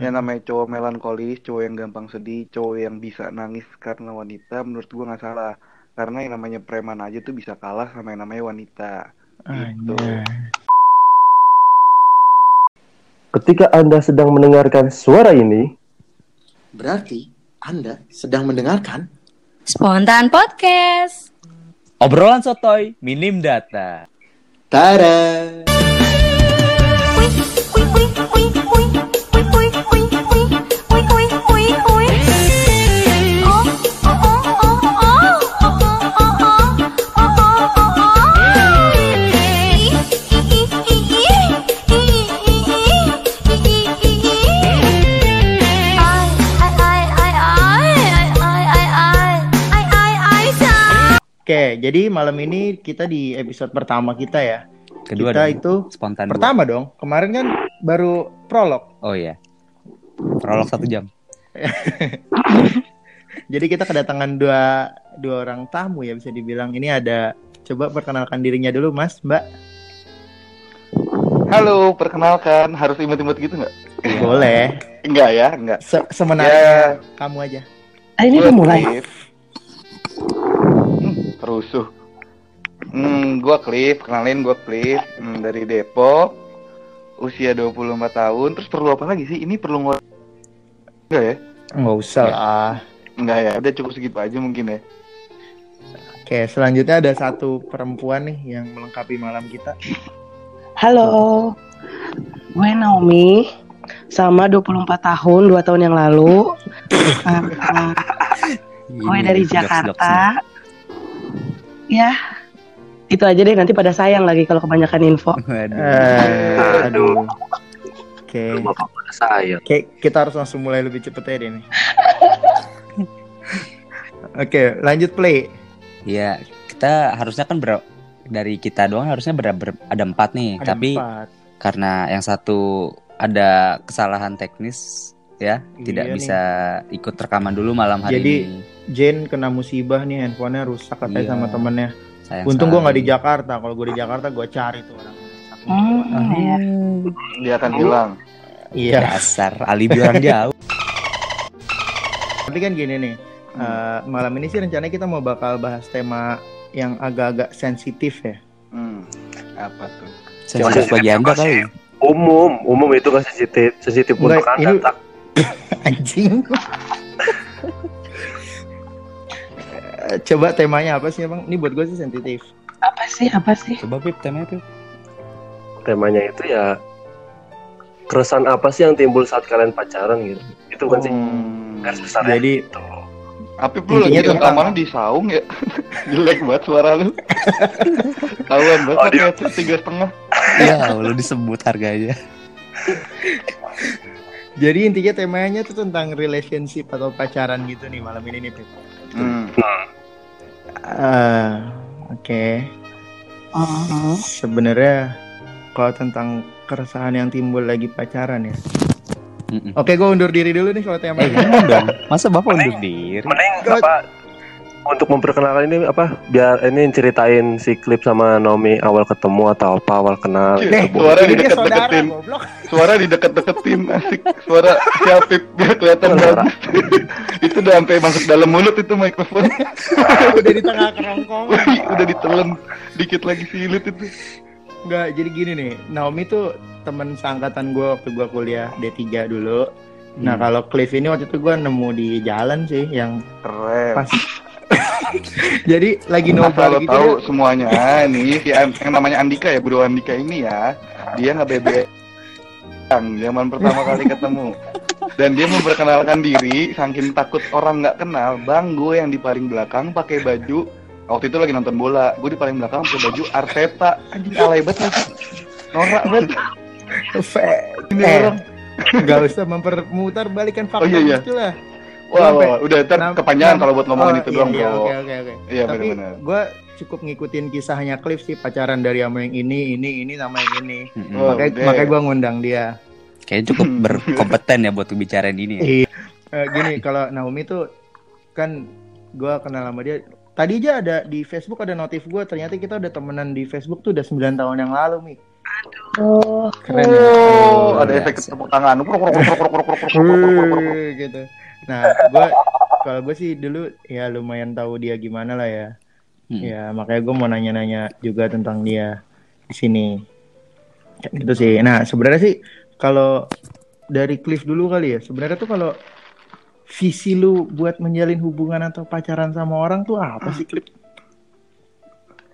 yang namanya cowok melankolis, cowok yang gampang sedih, cowok yang bisa nangis karena wanita, menurut gua nggak salah. Karena yang namanya preman aja tuh bisa kalah sama yang namanya wanita. Gitu. Anjay. Ketika Anda sedang mendengarkan suara ini, Berarti Anda sedang mendengarkan Spontan Podcast. Obrolan sotoy, minim data. Tada! Oke, jadi malam ini kita di episode pertama kita ya. Kedua kita dong. itu spontan. dua. pertama dong. Kemarin kan baru prolog. Oh iya. Prolog satu jam. Jadi kita kedatangan dua dua orang tamu ya bisa dibilang. Ini ada coba perkenalkan dirinya dulu Mas, Mbak. Halo, perkenalkan. Harus imut-imut gitu nggak? Boleh. Enggak ya, enggak. Se semenarik Ya, kamu aja. ah, ini udah mulai. Hmm, rusuh. Hmm, gua Cliff, kenalin gua Cliff hmm, dari Depok. Usia 24 tahun. Terus perlu apa lagi sih? Ini perlu ngomong Enggak ya? Nggak usah lah. Enggak ya, udah cukup segitu aja mungkin ya. Oke, selanjutnya ada satu perempuan nih yang melengkapi malam kita. Halo, gue Naomi, sama 24 tahun, 2 tahun yang lalu. Uh, uh, gue dari. Jakarta. Ya, itu aja deh, nanti pada sayang lagi kalau kebanyakan info. Waduh. Eh, aduh. Oke. Saya. Oke, kita harus langsung mulai lebih cepet ya nih. Oke, lanjut play. Iya, kita harusnya kan ber dari kita doang harusnya ber, ber- ada empat nih, Ada tapi empat. karena yang satu ada kesalahan teknis ya, tidak Iya bisa ikut rekaman dulu malam hari Jadi, ini. Jen kena musibah nih handphonenya rusak katanya Iya. sama temennya. Sayang Untung gue nggak di Jakarta. Kalau gue di Jakarta gue cari tuh orang. Hmm, kuat. iya. Dia akan hilang. Iya. Dasar alibi orang jauh. Tapi kan gini nih. eh, malam ini sih rencananya kita mau bakal bahas tema yang agak-agak sensitif ya. Hmm. Apa tuh? Sensitif bagi anda kali. Umum, umum itu kan sensitif, sensitif Enggak, untuk Anda. ini- tak? Anjing. Coba temanya apa sih emang? Ini buat gue sih sensitif. Apa sih, apa sih? Coba Pip, temanya Pip. Temanya itu ya keresahan apa sih yang timbul saat kalian pacaran gitu? Itu kan sih Hmm. garis besar Jadi gitu. Apip lu lagi tentang- rekamannya di saung ya? Jelek banget suara lu. Kawan banget Oh, tiga setengah. Iya, lu disebut harganya. Jadi intinya temanya tuh tentang relationship atau pacaran gitu nih malam ini nih. Pip. Hmm. Eh, Oke. Mhm. Sebenarnya kalau tentang keresahan yang timbul lagi pacaran ya. Mm-mm. Oke, gue undur diri dulu nih kalau Eh, temanya. jangan dong. Masa Bapak undur diri? Mending apa untuk memperkenalkan ini apa biar ini ceritain si klip sama Naomi awal ketemu atau apa awal kenal Nih, gitu, Bu. suara Ini dia saudara, dideket-deketin. goblok. Suara dideket-deketin asik. Suara si Apip biar kelihatan Suara. bagus. itu udah sampai masuk dalam mulut itu mikrofon. Udah di tengah kerongkongan. Wih, udah ditelan dikit lagi silit itu. Enggak, jadi gini nih. Naomi tuh temen seangkatan gue waktu gue kuliah D3 dulu. Nah, Hmm. kalau Cliff ini waktu itu gue nemu di jalan sih yang Keren. pas. Jadi lagi Asal nobar gitu. tahu dia- semuanya nih si An- yang namanya Andika ya Bro Andika ini ya dia nggak bebe yang zaman pertama kali ketemu dan dia memperkenalkan diri saking takut orang nggak kenal bang gue yang di paling belakang pakai baju waktu itu lagi nonton bola gue di paling belakang pakai baju Arteta anjing alay banget norak banget ini Eh, orang Gak usah mempermutar balikan fakta Oh, iya, iya. lah. Wah, wah, wah, udah ntar kepanjangan kalau buat ngomongin oh, itu iya, doang, iya, bro. Oke, oke, oke. Iya, Tapi gue cukup ngikutin kisahnya Cliff sih pacaran dari sama yang ini, ini, ini sama yang ini. Oh, makanya, deh. makanya gue ngundang dia. Kayaknya cukup berkompeten ya buat bicarain ini. Ya. Iya. Uh, gini, kalau Naomi tuh kan gue kenal sama dia. Tadi aja ada di Facebook ada notif gue. Ternyata kita udah temenan di Facebook tuh udah 9 tahun yang lalu, Mi. Aduh. Keren. Oh, ya? ada efek tepuk tangan. Gitu. Nah, gua kalau gue sih dulu ya lumayan tahu dia gimana lah ya. Hmm. Ya, makanya gue mau nanya-nanya juga tentang dia di sini. Gitu sih. Nah, sebenarnya sih kalau dari Cliff dulu kali ya. Sebenarnya tuh kalau visi lu buat menjalin hubungan atau pacaran sama orang tuh apa sih Cliff?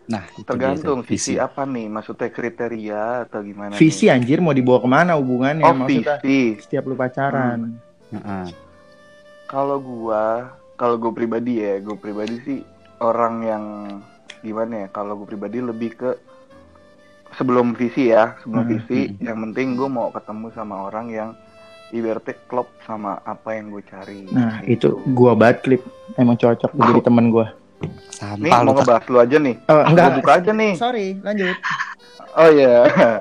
Nah, dia Tergantung tuh, visi apa nih? Maksudnya kriteria atau gimana? Visi nih? anjir mau dibawa ke mana hubungannya? Oh, Maksudnya visi. setiap lu pacaran. Heeh. Kalau gua, kalau gue pribadi ya, gue pribadi sih orang yang gimana ya? Kalau gue pribadi lebih ke sebelum visi ya, sebelum Hmm, visi, hmm. yang penting gue mau ketemu sama orang yang ibaratnya klop sama apa yang gue cari. Nah, Gitu. itu gua banget Cliff. Emang cocok buat jadi teman gua. Nih mau lu. ngebahas lu aja nih. Oh, Gue enggak. buka aja nih. Sorry, lanjut. Oh iya.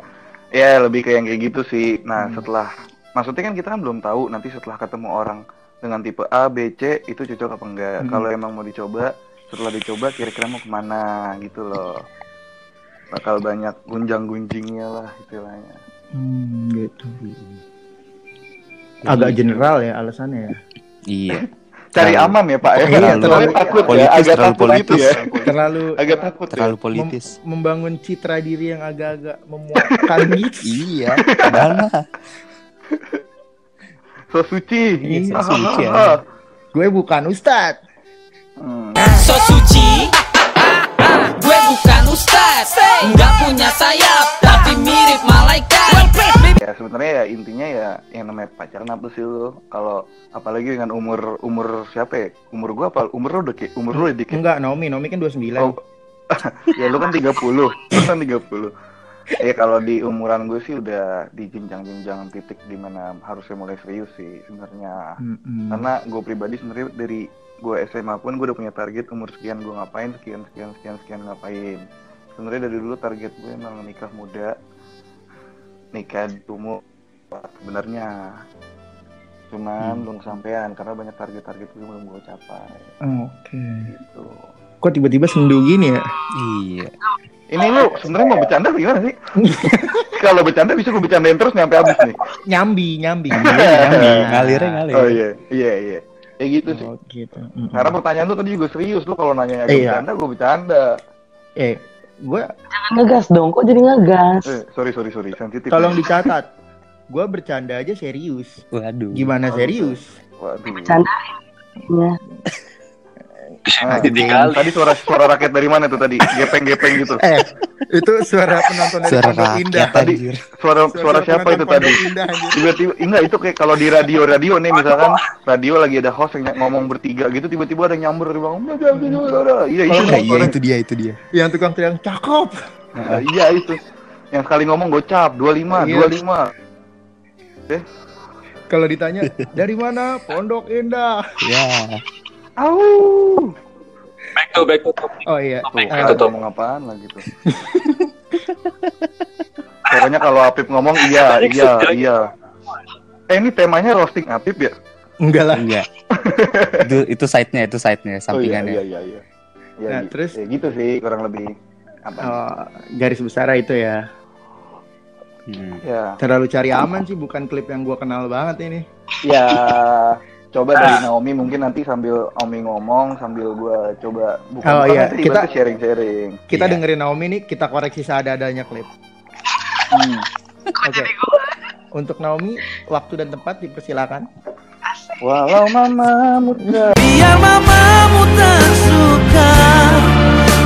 ya lebih ke yang kayak gitu sih. Nah Hmm. setelah, maksudnya kan kita kan belum tahu nanti setelah ketemu orang dengan tipe A, B, C itu cocok apa enggak. Hmm. Kalau emang mau dicoba, setelah dicoba kira-kira mau ke mana gitu loh. Bakal banyak gunjang-gunjingnya lah istilahnya. Hmm, gitu. Agak general ya alasannya ya. Iya. Cari aman ya Pak ya. Iya, terlalu- takut ya, politis, agak terlalu takut gitu ya. Terlalu Agak takut Terlalu ya. politis. membangun citra diri yang agak-agak memuakkan gitu. Iya, padahal. So suci. Iya, so suci ya. Ah, Gue bukan ustad. Hmm. So suci Gue bukan ustaz Nggak punya sayap Tapi mirip malaikat Ya sebenarnya ya intinya ya yang namanya pacaran apa sih lo? Kalau apalagi dengan umur umur siapa ya? Umur gua apa? Umur lo kayak umur lo dikit. Enggak, Naomi, Naomi kan 29. Oh, ya lu kan 30 Lu kan 30 Ya kalau di umuran gue sih udah di jenjang-jenjang titik di mana harusnya mulai serius sih sebenarnya Mm-mm. Karena gue pribadi sebenarnya dari gue SMA pun gue udah punya target umur sekian gue ngapain, sekian, sekian, sekian, sekian ngapain Sebenarnya dari dulu target gue emang nikah muda Nikah tumbuh sebenarnya Cuman Hmm. belum kesampaian karena banyak target-target gue belum gue capai Oke. gitu Kok tiba-tiba sendu gini ya? Iya. Ini lu sebenarnya mau bercanda gimana sih? Kalau bercanda bisa gue bercandain terus nyampe habis nih. Nyambi, nyambi. Nyambi, ngalirnya ngalir. Oh iya, iya iya. Ya gitu sih. Oh, gitu. Mm-mm. Karena pertanyaan lu tadi juga serius lu kalau nanya agak Iya. bercanda gue bercanda. Eh, gue jangan ngegas dong. Kok jadi ngegas? Eh, sorry sorry sorry, sensitif. tolong dicatat. Gue bercanda aja serius. Waduh. Gimana serius? Waduh. Bercanda. Ya. Ah, Tadi suara suara rakyat dari mana tuh tadi? Gepeng-gepeng gitu. Eh, itu suara penonton dari Suara Pondok Indah. rakyat Tadi anjir. suara suara siapa itu penonton tadi? Tiba-tiba enggak itu kayak kalau di radio-radio nih misalkan radio lagi ada host yang ngomong bertiga gitu tiba-tiba ada yang nyamber di bawah. Iya itu. Oh, Iya, itu dia, itu dia. Yang tukang teriak cakep. Nah, iya itu. Yang sekali ngomong gocap 25, Iya. 25. Kalau ditanya dari mana? Pondok Indah. Ya. Au. Back to back to topic. Oh iya. Tuh, Eh, kita ngomong apaan lah gitu. Pokoknya kalau Apip ngomong iya, iya, iya. Eh ini temanya roasting Apip ya? enggak lah. Enggak. itu itu side-nya, itu side-nya, Oh iya, sampingannya. iya, iya, iya. Ya, Nah, gitu. terus? ya, gitu sih kurang lebih apa? Oh, garis besar itu ya. Hmm. Ya, Terlalu cari aman sih, bukan klip yang gua kenal banget ini. ya coba dari Naomi mungkin nanti sambil Naomi ngomong sambil gua coba buka Oh, iya. nanti Kita- kita sharing-sharing. Kita Iya. dengerin Naomi nih, kita koreksi seadanya klip. Hmm. Oke. Untuk Naomi, waktu dan tempat dipersilakan. Walau mama muda Biar mamamu tak suka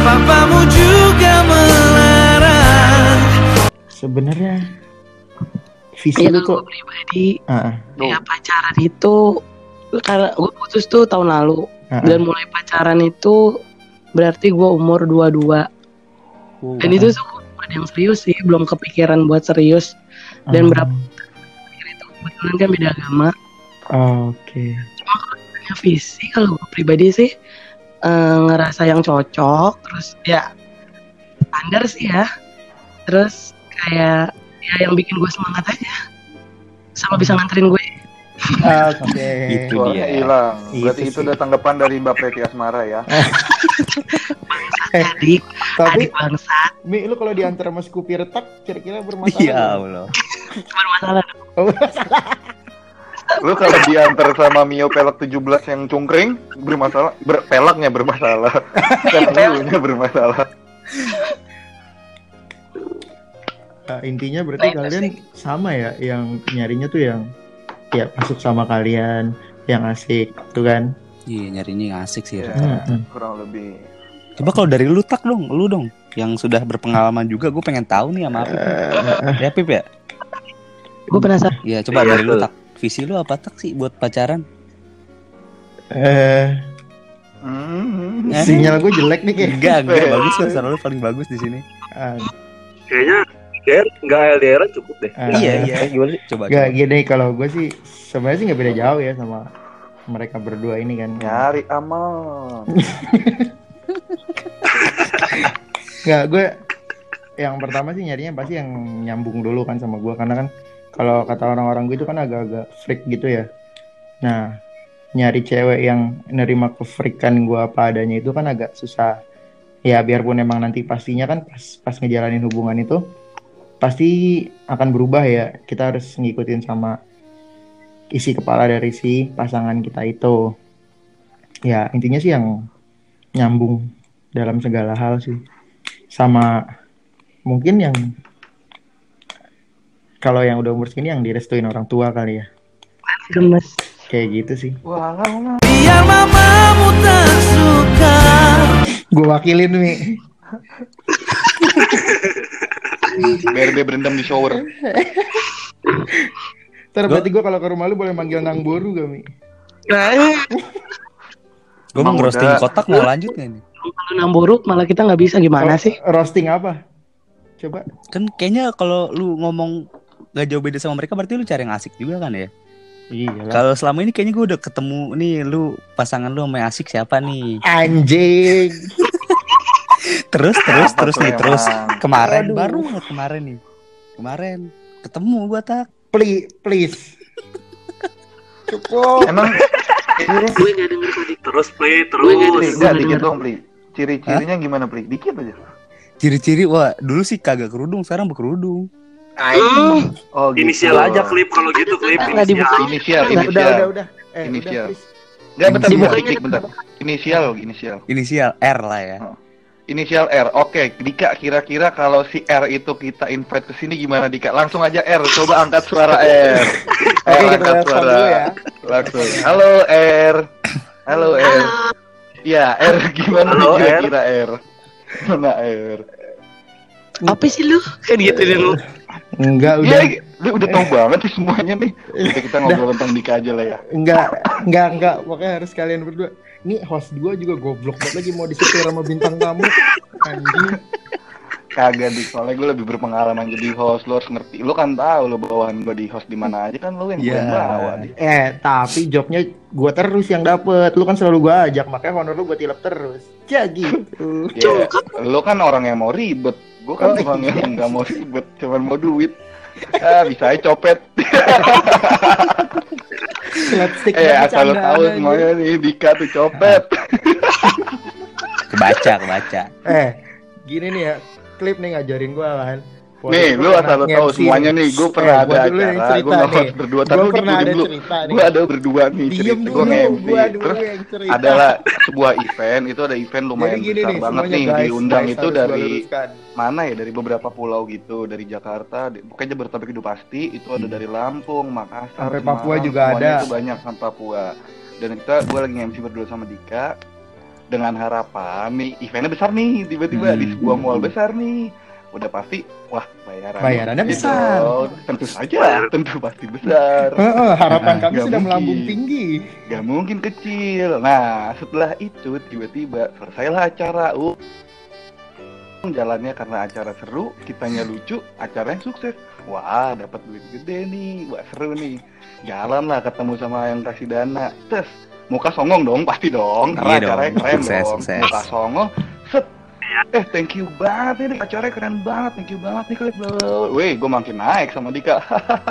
Papamu juga melarang Sebenarnya visi Ya lu kalau kok gue pribadi Ah, ya pacaran itu karena gue putus tuh tahun lalu. Ah, ah. dan mulai pacaran itu berarti gue umur 22 dan itu tuh bukan yang serius sih belum kepikiran buat serius. Dan Ah, berapa itu kebetulan kan beda agama. Oke. punya visi kalau gue pribadi sih eh, ngerasa yang cocok terus ya standar sih ya. Terus kayak ya yang bikin gue semangat aja. Sama bisa nganterin gue Oke. Itu suaranya dia. hilang. Berarti Itu itu udah tanggapan dari Mbak Preti Asmara ya. Eh, adik tapi adik bangsat Mi, lu kalau diantar sama Scoopy retak kira-kira bermasalah. Ya nggak? Allah. bermasalah Oh, Lu kalau diantar sama Mio pelek 17 yang cungkring bermasalah, ber, peleknya bermasalah. Elunya bermasalah. Nah, intinya berarti kalian sama ya yang nyarinya tuh yang ya masuk sama kalian, yang asik, tuh kan? Iya nyarinya yang asik sih. Ya, Hmm, kurang lebih. Coba kalau dari lu tak dong, lu dong yang sudah berpengalaman juga, gue pengen tahu nih sama Apip. Eh, Ya Pip ya? gue penasaran Iya coba Iya, dari lu betul. tak. Visi lu apa tak sih buat pacaran? eh, Hmm. Eh? sinyal gue jelek nih kayak. Enggak, enggak bagus lah, suara lu paling bagus di sini. Ah, Kayaknya LDR nggak LDR cukup deh. ah. Iya, iya. Gimana sih? Coba. Gak coba. gini kalau gue sih sebenarnya sih nggak beda jauh ya sama mereka berdua ini kan. Nyari aman. Nggak gue yang pertama sih nyarinya pasti yang nyambung dulu kan sama gue karena kan kalau kata orang-orang gue itu kan agak-agak freak gitu ya. Nah nyari cewek yang nerima kefreakan gue apa adanya itu kan agak susah. Ya biarpun emang nanti pastinya kan pas pas ngejalanin hubungan itu pasti akan berubah ya. Kita harus ngikutin sama isi kepala dari si pasangan kita itu. Ya intinya sih yang nyambung dalam segala hal sih. Sama mungkin yang kalau yang udah umur segini yang direstuin orang tua kali ya. gemes Kayak gitu sih. Wah. Biar mamamu tak suka Gue wakilin nih. BRB berendam di shower. Ntar berarti gue kalau ke rumah lu boleh manggil Nang Boru gak, Mi? nah Gue mau udah. kotak mau lanjut nggak nih? kalau namburuk malah kita nggak bisa gimana sih Roasting apa? Coba. Kan kayaknya kalau lu ngomong gak jauh beda sama mereka berarti lu cari yang asik juga kan ya? Iya lah. Kalau selama ini kayaknya gue udah ketemu nih lu pasangan lu sama yang asik siapa nih? Anjing. Terus terus terus nih terus kemarin Aduh. baru banget kemarin nih. Kemarin ketemu gua tak. Please, please. Cukup. Emang gue nggak denger tadi Terus play Gue nggak Pli, terus. enggak dikit dong, Pli. Ciri-cirinya gimana, Pli? Dikit aja. Ciri-ciri wah dulu sih kagak kerudung sekarang berkerudung. Hmm, Oh, gitu. Inisial aja klip kalau gitu klip Nggak dibuka. Inisial, Udah, udah, inisial. udah, udah. Eh, Inisial. udah, please. Enggak, bentar, bentar, bentar. Inisial, inisial. Inisial R lah ya. Inisial R. Oke, Dika kira-kira kalau si R itu kita invite ke sini gimana Dika? Langsung aja R, coba angkat suara R. Oke, R, kita angkat suara. dulu ya. Langsung. Halo R. Halo R. Ya, R gimana nih Halo, kira-kira R? Mana R? apa sih lu kan gitu deh lu Enggak, Ya, udah. lu udah tahu banget nih semuanya nih. Udah kita ngobrol tentang Dika aja lah ya. Enggak, enggak, enggak. Pokoknya harus kalian berdua. Ini host gua juga goblok banget lagi mau disetir sama bintang tamu. Anjing. Kagak di soalnya gue lebih berpengalaman jadi host lu harus ngerti. Lu kan tahu lu bawahan gue di host di mana aja kan lu yang gue Ya. bawa nih. Eh, tapi jobnya gua terus yang dapet. Lu kan selalu gua ajak, makanya honor lu gua tilep terus. Ya gitu. Ya, lu kan orang yang mau ribet. Gue kan Oh, orang iya. yang nggak mau ribet, cuman mau duit. Ah, bisa aja copet. Eh, asal candaan tahu aja. semuanya nih Dika tuh copet. Kebaca kebaca. Eh, gini nih ya. Klip nih ngajarin gua kan. Nih, lu asal lu tahu semuanya nih. Gue pernah ada acara, gue host berdua, tapi Gue lu pernah ada dulu. Gue ada berdua nih cerita, gue nge-MC. dulu Terus adalah sebuah event, itu ada event lumayan besar nih, banget nih, guys, diundang guys, itu dari mana ya dari beberapa pulau gitu dari Jakarta pokoknya Jabodetabek itu pasti itu ada dari Lampung Makassar Sampai Semarang, Papua juga ada. itu banyak sampai Papua dan kita gue lagi MC berdua sama Dika dengan harapan nih eventnya besar nih tiba-tiba Hmm. di sebuah mall besar nih udah pasti wah bayaran Bayarannya besar. tentu saja tentu pasti besar harapan kami Nggak sudah mungkin. melambung tinggi. Gak mungkin kecil. Nah, setelah itu tiba-tiba selesailah acara. Uh, jalannya karena acara seru, kitanya lucu, acaranya sukses. Wah, dapat duit gede nih. Wah, seru nih. Jalan lah ketemu sama yang kasih dana. Terus muka songong dong, pasti dong. Karena Iya dong, acaranya keren sukses, dong. sukses. Muka songong. Set. Eh, thank you banget ini acaranya keren banget, thank you banget nih klip. Weh, gue makin naik sama Dika.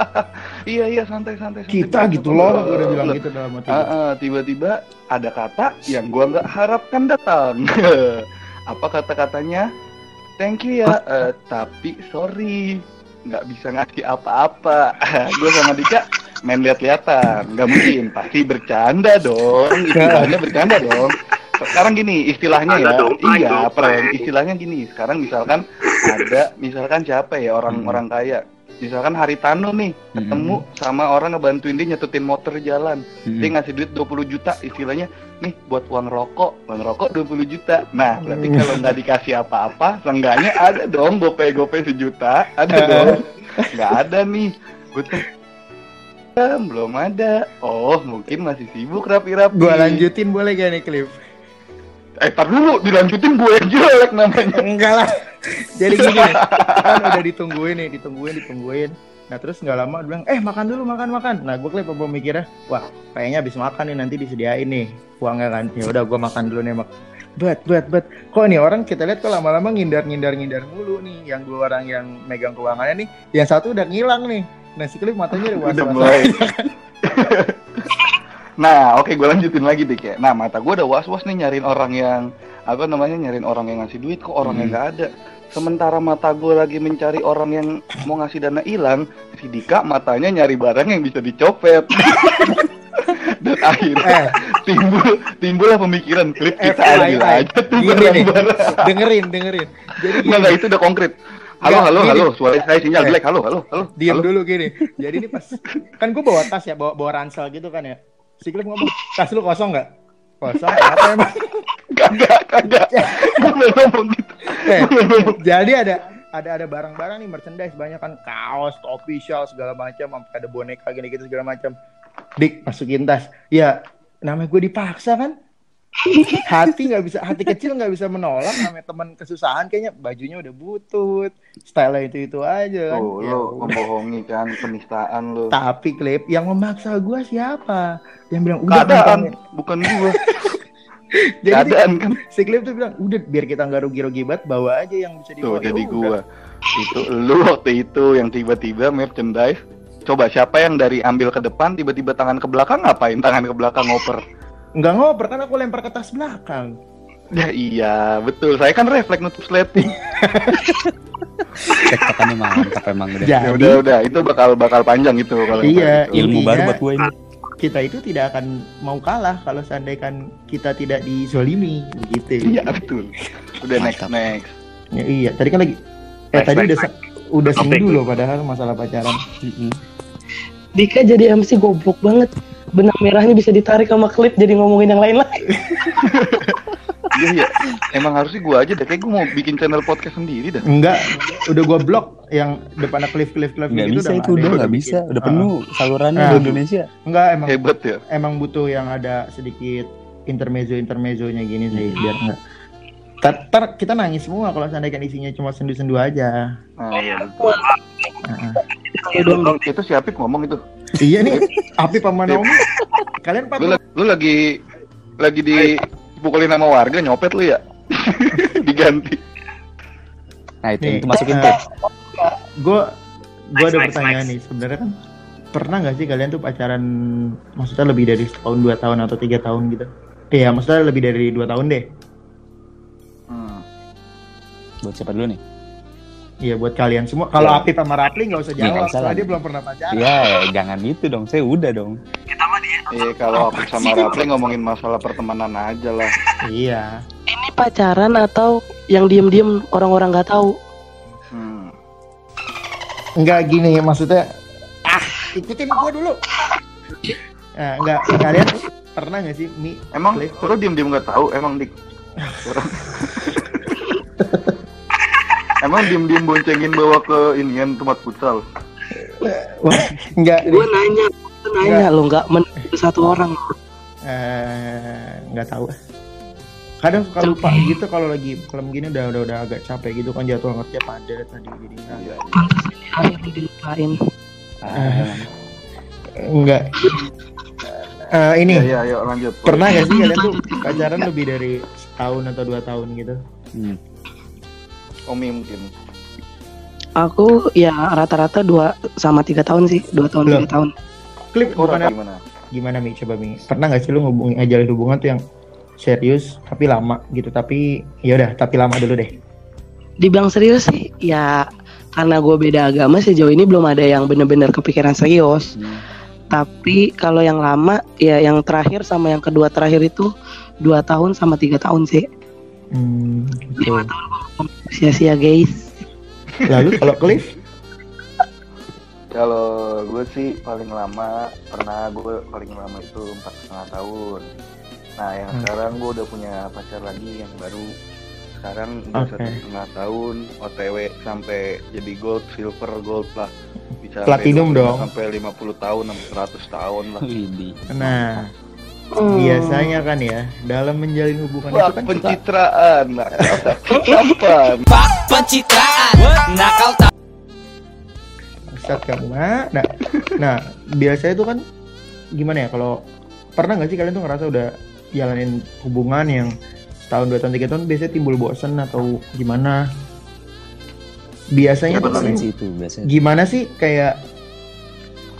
iya iya santai santai. santai. Kita gitu loh, gua udah bilang gitu dalam hati. Gua. ah, tiba-tiba ada kata yang gua nggak harapkan datang. apa kata-katanya thank you ya eh, tapi sorry nggak bisa ngasih apa-apa gue sama Dika main lihat-lihatan nggak mungkin pasti bercanda dong istilahnya bercanda dong sekarang gini istilahnya ya. iya prank istilahnya gini sekarang misalkan ada misalkan siapa ya orang-orang kaya. Misalkan Haritano nih ketemu sama orang ngebantuin dia nyetutin motor jalan. Dia ngasih duit 20 juta istilahnya nih buat uang rokok. Uang rokok 20 juta. Nah berarti Hmm. kalau nggak dikasih apa-apa seenggaknya ada dong gope gope sejuta. Ada Eh. dong. Nggak ada nih. Betul. Belum ada. Oh mungkin masih sibuk rapi-rapi. Gua lanjutin boleh gak nih klip? Eh tar dulu dilanjutin gue yang jelek namanya Enggak lah. Jadi gini, kan udah ditungguin nih, ditungguin, ditungguin. Nah terus nggak lama dia bilang, eh makan dulu, makan, makan. Nah gue klip apa mikirnya, wah kayaknya habis makan nih nanti disediain nih uangnya kan. Ya udah gue makan dulu nih mak. Bet, bet, bet. Kok nih orang kita lihat kok lama-lama ngindar, ngindar, ngindar mulu nih. Yang dua orang yang megang keuangannya nih, yang satu udah ngilang nih. Nah si klip matanya udah udah mulai nah oke gue lanjutin lagi deh kayak nah mata gue udah was was nih nyariin orang yang apa namanya nyariin orang yang ngasih duit kok orang yang Hmm. nggak ada sementara mata gue lagi mencari orang yang mau ngasih dana hilang si Dika matanya nyari barang yang bisa dicopet dan akhirnya Eh, timbul timbullah pemikiran klip kita FYI. ambil aja tuh barang-barang dengerin, dengerin. Jadi Nggak, nggak, itu udah konkret halo Nggak, halo gini. halo suara saya sinyal Eh. jelek halo halo halo Diam halo. dulu gini. Jadi ini pas kan gue bawa tas ya, bawa bawa ransel gitu kan ya. Si Cliff ngomong, tas lu kosong nggak? Kosong. Apa emang? kagak kagak gue ngomong gitu Eh, jadi ada ada ada barang-barang nih merchandise banyak kan kaos, topi, shawl segala macam, sampai ada boneka gini gitu segala macam. Dik masukin tas. Ya namanya gue dipaksa kan. Hati nggak bisa, hati kecil nggak bisa menolak. Namanya teman kesusahan kayaknya bajunya udah butut, style itu itu aja kan. Tuh, Ya lo udah. membohongi kan penistaan lo. Tapi klip yang memaksa gua siapa? Yang bilang udah Keadaan, kantongin." bukan gua. Jadi Keadaan kan. si klip tuh bilang udah biar kita nggak rugi-rugi banget bawa aja yang bisa Tuh dibawa. Ya jadi udah. gua. Itu lu waktu itu yang tiba-tiba merchandise. Coba siapa yang dari ambil ke depan tiba-tiba tangan ke belakang ngapain tangan ke belakang ngoper? Nggak ngoper kan aku lempar ke tas belakang. Ya iya, betul. Saya kan refleks nutup sleting. Tektokannya mantap emang udah. Jadi Ya udah udah, itu bakal bakal panjang itu kalau Iya, gitu. Ilmu Intinya- baru buat gue ini. kita itu tidak akan mau kalah kalau seandainya kan kita tidak dizolimi begitu. Iya betul. Udah next Mantap. next. Ya, iya, tadi kan lagi eh Next, tadi next, udah se- udah seminggu loh padahal masalah pacaran. Dika jadi MC goblok banget. Benang merahnya bisa ditarik sama klip jadi ngomongin yang lain lagi. Iya iya. Emang harusnya gua aja deh. Kayak gua mau bikin channel podcast sendiri dah. Enggak, udah gua blok yang depannya cliff cliff Nggak gitu bisa itu udah nggak bisa. Udah Ah. penuh salurannya Ah. di Indonesia. Enggak emang Hebat ya. emang butuh yang ada sedikit intermezzo intermezzonya gini sih Hmm. biar enggak Ntar, kita nangis semua kalau seandainya kan isinya cuma sendu-sendu aja. Nah, iya dong. Itu si Apip ngomong itu. Iya nih, Api sama Naomi. Kalian Lu, pak la- lu lagi lagi dipukulin sama warga nyopet lu ya? Diganti. Nah itu Nih, itu masukin eh, tuh. gue gue ada pertanyaan nih sebenarnya kan pernah nggak sih kalian tuh pacaran maksudnya lebih dari setahun dua tahun atau tiga tahun gitu Iya maksudnya lebih dari dua tahun deh Hmm. Buat siapa dulu nih? Iya buat kalian semua kalau Ya. Apip sama Rapli nggak usah Ya, nggak jawab soalnya lah. dia belum pernah pacaran Ya jangan itu dong. Saya udah dong. Iya kalau Apip sama Rapli ngomongin masalah pertemanan aja lah. iya Ini pacaran atau yang diem-diem orang-orang nggak tahu? Hmm. nggak gini maksudnya ah ikutin gua dulu nah, nggak kalian pernah nggak sih mi Emang lu diem-diem nggak tahu emang dik. Emang diem-diem boncengin bawa ke inian tempat futsal. Wah, nggak Gue nanya, gue nanya lo nggak men satu orang. eh, nggak tahu kadang suka lupa gitu kalau lagi film gini udah udah udah agak capek gitu kan jadwal kerja padat tadi jadi nggak- Iya. Akhirnya dilupain. Enggak Eh, ini Iya, iya, ayo lanjut. pernah gak sih kalian tuh pacaran lebih dari setahun atau dua tahun gitu hmm. Omi mungkin. Aku ya rata-rata dua sama tiga tahun sih, dua tahun tiga tahun. klip Orang gimana gimana? gimana mi coba mi pernah gak sih lu ngubungin ajalin hubungan tuh yang serius tapi lama gitu tapi ya udah tapi lama dulu deh Dibilang serius sih, ya karena gue beda agama sejauh ini belum ada yang bener-bener kepikiran serius. Hmm. Tapi kalau yang lama, ya yang terakhir sama yang kedua terakhir itu dua tahun sama tiga tahun sih. hmm, gitu. Sia-sia guys. lalu kalau Cliff Kalau gue sih paling lama pernah gue paling lama itu empat setengah tahun. Nah yang Hmm. sekarang gue udah punya pacar lagi yang baru. Sekarang udah Oke. satu setengah tahun OTW sampai jadi gold, silver, gold lah. Bisa Platinum sampai 20 dong. Sampai 50 tahun, sampai 100 tahun lah. Nah Hmm. biasanya kan ya dalam menjalin hubungan Wah, itu kan pencitraan. Apa? Pak pencitraan Nakal tak Bangsat kamu nah, nah nah biasanya itu kan gimana ya kalau pernah nggak sih kalian tuh ngerasa udah jalanin hubungan yang setahun dua tahun tiga tahun biasanya timbul bosen atau gimana biasanya Ya, tuh sih itu biasanya. gimana sih kayak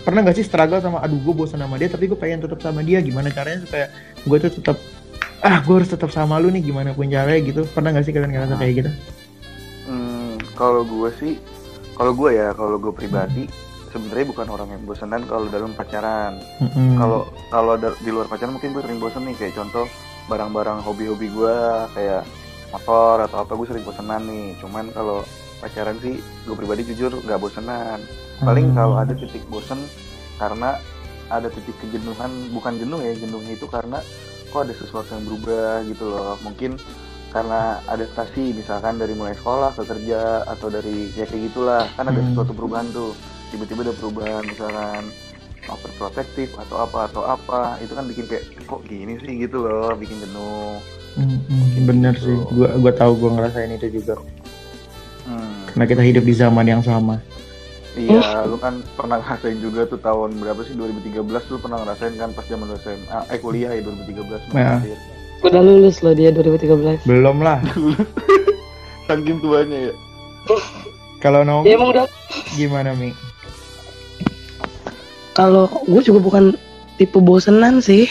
pernah nggak sih struggle sama aduh gue bosan sama dia tapi gue pengen tetap sama dia. Gimana caranya supaya gue tuh tetap ah gue harus tetap sama lu nih. Gimana pun caranya gitu. Pernah nggak sih kalian ngerasa kayak gitu? Hmm, kalau gue sih, kalau gue ya, kalau gue pribadi, sebenarnya bukan orang yang bosenan kalau dalam pacaran. Kalau kalau da- di luar pacaran mungkin gue sering bosen nih, kayak contoh barang-barang hobi-hobi gue kayak motor atau apa gue sering bosenan nih. Cuman kalau pacaran sih, gue pribadi jujur nggak bosenan. Paling Hmm. kalau ada titik bosen karena ada titik kejenuhan, bukan jenuh ya, jenuhnya itu karena kok ada sesuatu yang berubah gitu loh. Mungkin karena adaptasi misalkan dari mulai sekolah ke kerja atau dari ya kayak gitulah kan ada Hmm. sesuatu perubahan tuh tiba-tiba ada perubahan misalkan overprotective atau apa atau apa itu kan bikin kayak kok gini sih gitu loh bikin jenuh Hmm, mungkin bener sih gue gue tahu gue ngerasain itu juga hmm. Karena kita hidup di zaman yang sama iya lu kan pernah ngerasain juga tuh tahun berapa sih 2013 lu pernah ngerasain kan pas zaman SMA eh kuliah ya 2013 Ya. akhir. Udah lulus loh dia 2013. belum lah saking tuanya ya kalau Naomi Ya emang udah. gimana mi Kalau gue juga bukan tipe bosenan sih.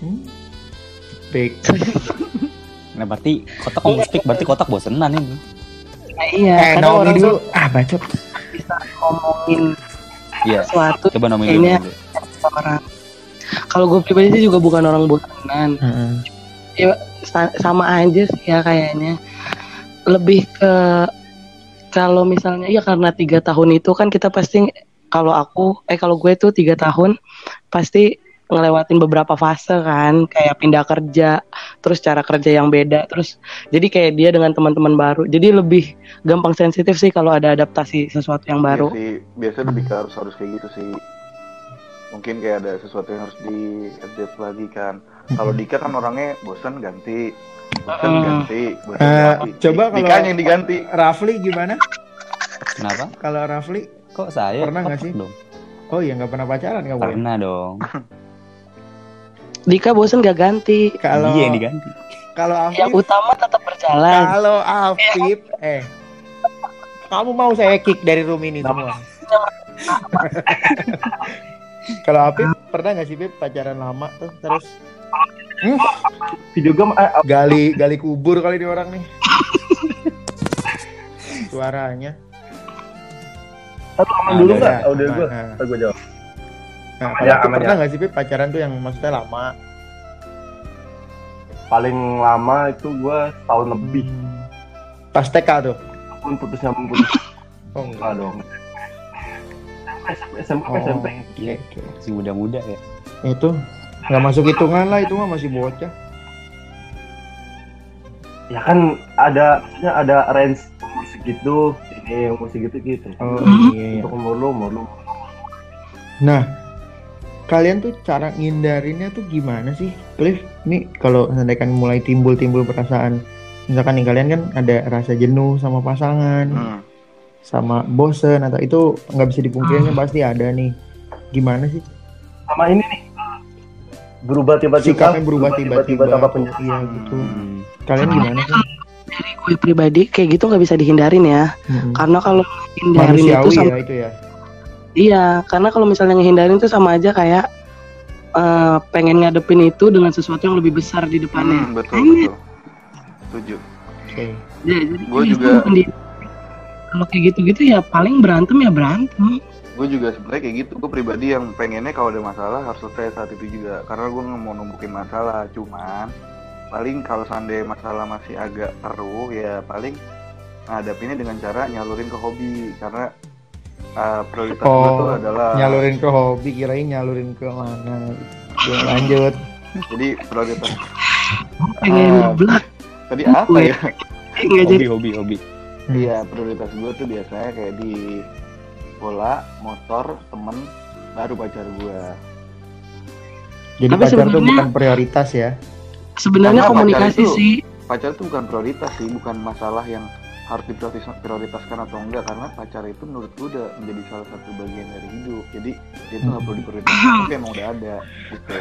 hmm? Baik. Nah berarti kotak kamu speak berarti kotak bosenan ini. Nah, iya, eh kadang Naomi orang dulu tuh ah bacot bisa ngomongin Iya. sesuatu Coba Naomi dulu. Kayaknya- dulu. orang. Kalau gue pribadi sih juga bukan orang bosenan. Heeh. Ya sa- sama aja sih ya kayaknya. Lebih ke kalau misalnya ya karena tiga tahun itu kan kita pasti kalau aku eh kalau gue tuh tiga tahun pasti ngelewatin beberapa fase kan kayak pindah kerja terus cara kerja yang beda terus jadi kayak dia dengan teman-teman baru jadi lebih gampang sensitif sih kalau ada adaptasi sesuatu yang baru Iya sih, biasanya lebih ke harus harus kayak gitu sih. Mungkin kayak ada sesuatu yang harus di adapt lagi kan. Kalau Dika kan orangnya bosan ganti, bosan Hmm. ganti, bosan Eh, ganti. coba Dika kalau- yang diganti. Rafli gimana Kenapa? kalau Rafli Kok saya? Pernah nggak sih? Dong. oh iya nggak pernah pacaran kamu ya? Pernah dong. Dika bosen gak ganti kalau Dia yang diganti. kalau yang Afif utama tetap berjalan kalau Afif eh kamu mau saya kick dari room ini semua kalau Afif pernah nggak sih Beb pacaran lama tuh terus Video game eh, gali gali kubur kali ini orang nih suaranya satu aman dulu nggak? udah. Gue. Gue jawab. Nah, Aman ya, aman pernah ya. nggak sih Beb pacaran tuh yang maksudnya lama Paling lama itu gue setahun lebih. pas TK tuh Pun putus nyambung putus. oh Enggak dong. SMP, SMP, Oh, SMP. oke, oke. Si muda-muda ya. itu nggak masuk hitungan lah itu mah masih bocah Ya kan ada, maksudnya ada range umur segitu, ini umur segitu gitu. oh iya, iya. Untuk umur lu, umur lu. Nah, kalian tuh cara ngindarinnya tuh gimana sih? Cliff, nih kalau seandainya mulai timbul-timbul perasaan, misalkan nih kalian kan ada rasa jenuh sama pasangan, Hmm. sama bosen atau itu nggak bisa dipungkirin pasti ada nih. Gimana sih? Sama ini nih. Berubah tiba-tiba. Sikapnya berubah tiba-tiba. tanpa penjelasan. Iya gitu. Hmm. Kalian gimana sih? dari gue pribadi kayak gitu nggak bisa dihindarin ya Mm-mm. karena kalau hindarin itu sama ya itu ya. Iya karena kalau misalnya ngehindarin itu sama aja kayak eh, pengen ngadepin itu dengan sesuatu yang lebih besar di depannya. Hmm, betul betul. Setuju. Oke. Ya, jadi Gua justru juga- kalau kayak gitu-gitu ya paling berantem ya berantem. Gue juga sebenarnya kayak gitu. Gue pribadi yang pengennya kalau ada masalah harus selesai saat itu juga. Karena gue nggak mau numpukin masalah. Cuman paling kalau seandainya masalah masih agak keruh ya paling ngadapinnya dengan cara nyalurin ke hobi. Karena uh, prioritas gue Oh, tuh adalah Nyalurin ke hobi, kirain nyalurin ke mana. Oke, lanjut. jadi prioritas. Pengen Ah, ngeblak Tadi apa ya? nggak jadi. Hobi, hobi, hobi. Iya prioritas gue tuh biasanya kayak di bola, motor, temen, baru pacar gue. Jadi Tapi pacar tuh sebenarnya- bukan prioritas ya. Sebenarnya Karena komunikasi pacar itu- sih. Pacar itu bukan prioritas sih, bukan masalah yang harus diprioritas- prioritaskan atau enggak karena pacar itu menurut gue udah menjadi salah satu bagian dari hidup jadi dia tuh nggak perlu diprioritaskan tapi emang udah ada gitu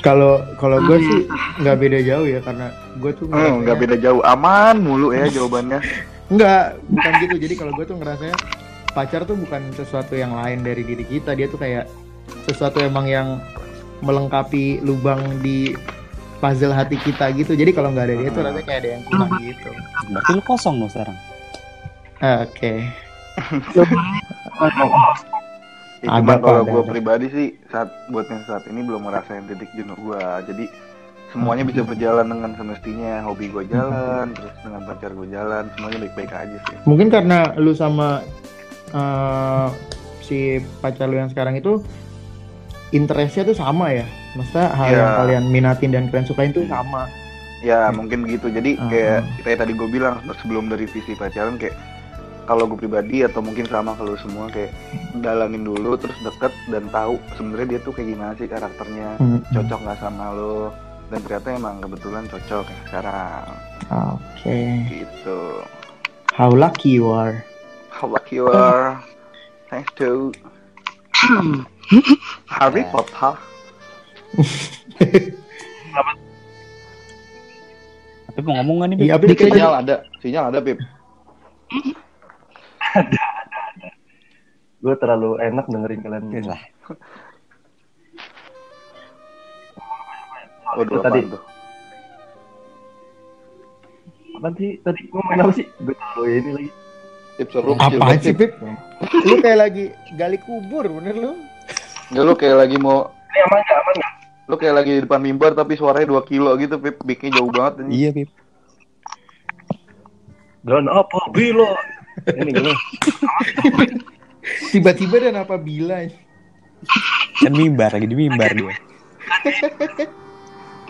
Kalau kalau gue sih nggak beda jauh ya karena gue tuh Hmm, ngerasanya- nggak beda jauh aman mulu ya jawabannya Enggak, bukan gitu. Jadi kalau gue tuh ngerasanya pacar tuh bukan sesuatu yang lain dari diri kita. Dia tuh kayak sesuatu emang yang melengkapi lubang di puzzle hati kita gitu. Jadi kalau nggak ada dia tuh rasanya kayak ada yang kurang gitu. Berarti lu kosong dong sekarang. Oke. Ya, Ada cuman kalau gue pribadi sih saat buat yang saat ini belum ngerasain titik jenuh gue jadi semuanya bisa berjalan dengan semestinya hobi gue jalan terus dengan pacar gue jalan semuanya baik-baik aja sih Mungkin karena lu sama eh, si pacar lu yang sekarang itu interestnya tuh sama ya. Maksudnya hal Iya. yang kalian minatin dan kalian sukain tuh sama. ya Hmm. mungkin begitu jadi Ah, kayak ah. kayak tadi gue bilang sebelum dari visi pacaran kayak kalau gue pribadi atau mungkin sama kalau semua kayak dalamin dulu terus deket dan tahu sebenarnya dia tuh kayak gimana sih karakternya Hmm. cocok nggak sama lo dan ternyata emang kebetulan cocok ya sekarang Oke. gitu How lucky you are. how lucky you are thanks to Harry Potter Tapi mau ngomong gak nih? Iya, Bib, Dikit aja. sinyal ada sinyal ada Pip Gue terlalu enak dengerin kalian. Yes lah. Waduh, Tadi. tuh? Apaan sih? Tadi ngomongin apa sih? Gue terlalu ini lagi. Pip seru Apaan sih, Pip? Lu kayak lagi gali kubur, bener lu? Ya lu kayak lagi mau Ini aman nggak? Aman nggak? lu kayak lagi di depan mimbar tapi suaranya 2 kilo gitu Pip mic-nya jauh banget ini. Iya, Beb. Dan apa? Bilo. Ini. Tiba-tiba dan apabila Kan mimbar lagi di mimbar dia.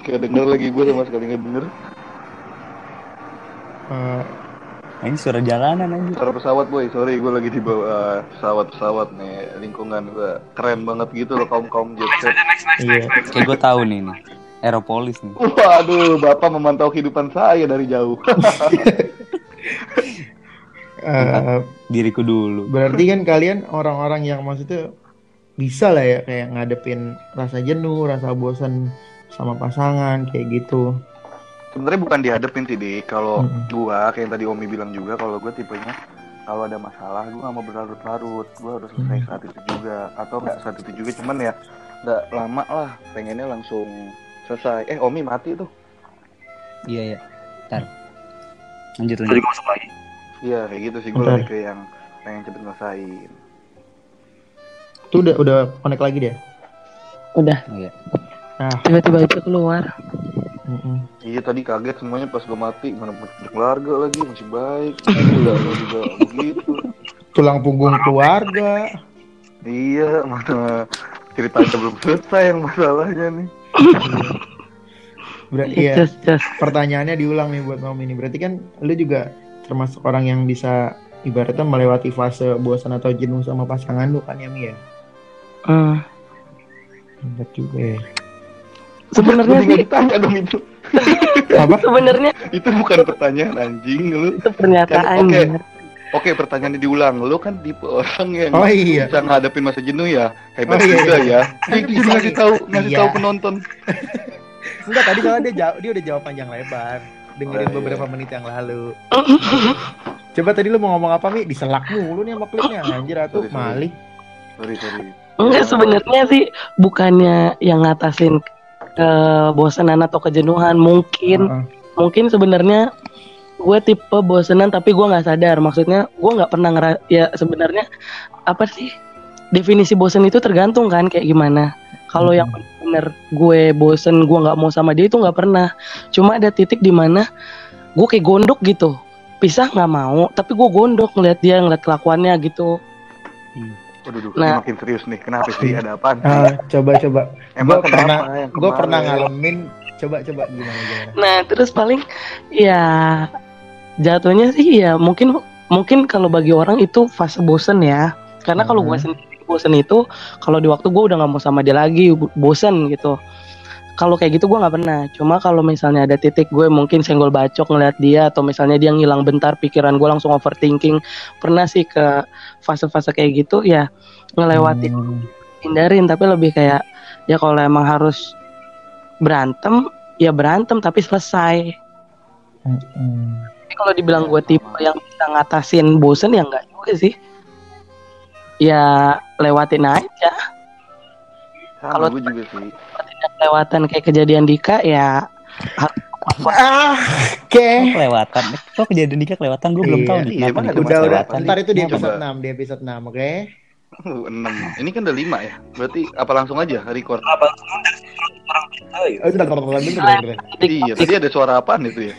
Kayak denger lagi gue sama sekali nggak denger. eh, Nah, ini suara jalanan aja. Suara pesawat boy, sorry gue lagi di bawah pesawat-pesawat nih lingkungan gue keren banget gitu loh kaum kaum jet set. iya. Kayak gue tahu nih nih. Aeropolis nih. Waduh, bapak memantau kehidupan saya dari jauh. Eh, Diriku dulu. berarti kan kalian orang-orang yang maksudnya bisa lah ya kayak ngadepin rasa jenuh, rasa bosan sama pasangan kayak gitu. Sebenarnya bukan dihadapin sih deh. Kalau Mm-mm. gua kayak yang tadi Omi bilang juga, kalau gue tipenya kalau ada masalah gue nggak mau berlarut-larut, gue harus selesai Hmm. saat itu juga atau nggak saat itu juga, cuman ya nggak lama lah, pengennya langsung selesai. Eh Omi mati tuh. Iya, iya. Ntar. Lanjut, Tadi lanjut. masuk lagi. Iya kayak gitu sih, gue lebih ke yang pengen cepet ngelesain. Itu udah udah connect lagi deh. Udah Oh, iya. Nah, tiba-tiba aja keluar. mm-mm. Iya tadi kaget semuanya pas gue mati, mana punya keluarga lagi masih baik, udah juga begitu. tulang punggung keluarga. Iya, mana ceritanya belum selesai yang masalahnya nih. Berarti ya just just pertanyaannya diulang nih buat Om ini. Berarti kan lu juga termasuk orang yang bisa ibaratnya melewati fase bosan atau jenuh sama pasangan lu kan ya Mi ya? hmm. Bener juga ya. sebenarnya sih ditanya dong itu. Apa? sebenarnya Itu bukan pertanyaan anjing lu. itu pernyataan Kan, oke. bener. Oke, pertanyaannya diulang. Lu kan tipe orang yang Oh iya. bisa ngadepin masa jenuh ya. Hebat Oh iya, juga iya. ya. Jadi ngasih tahu ngasih Iya. tahu penonton. Enggak tadi soalnya dia jawab, dia udah jawab panjang lebar. Dengerin Oh, iya. beberapa menit yang lalu. Coba tadi lu mau ngomong apa Mi? Diselak mulu nih sama klipnya anjir atuh malih. Sorry, sorry. Enggak sebenarnya sih bukannya yang ngatasin kebosanan atau kejenuhan mungkin Heeh. mungkin sebenarnya gue tipe bosenan tapi gue nggak sadar maksudnya gue nggak pernah ngera ya sebenarnya apa sih definisi bosen itu tergantung kan kayak gimana kalau yang bener gue bosen gue nggak mau sama dia itu nggak pernah cuma ada titik di mana gue kayak gondok gitu pisah nggak mau tapi gue gondok ngeliat dia ngeliat kelakuannya gitu Waduh, duh, Nah. ini makin serius nih. Kenapa sih? Ada apaan? sih? Ah, coba coba. Emang Gue kenapa pernah, gue pernah kemarin? ngalamin. Coba coba gimana gimana. Nah, terus paling ya jatuhnya sih ya mungkin mungkin kalau bagi orang itu fase bosen ya. Karena kalau gue Hmm. sendiri bosen itu kalau di waktu gue udah nggak mau sama dia lagi bo- bosen gitu. Kalau kayak gitu gue nggak pernah. Cuma kalau misalnya ada titik gue mungkin senggol bacok ngeliat dia atau misalnya dia ngilang bentar pikiran gue langsung overthinking. Pernah sih ke fase-fase kayak gitu ya ngelewatin Hmm. hindarin tapi lebih kayak ya kalau emang harus berantem ya berantem tapi selesai Hmm. tapi kalau dibilang gue tipe yang bisa ngatasin bosen ya enggak juga sih ya lewatin aja Sama Kalau- gue juga sih. lewatan kayak kejadian Dika ya Ah, oke. Oh, kelewatan. Kok kejadian nikah kelewatan gue belum Iya. tahu nih. Iya, Kenapa gua Udah udah. Ntar itu di episode? 6 di episode 6 oke. Uh, enam. Ini kan udah lima ya. Berarti apa langsung aja record? Apa orang kita bener bener. Iya, tadi ada suara apaan itu ya?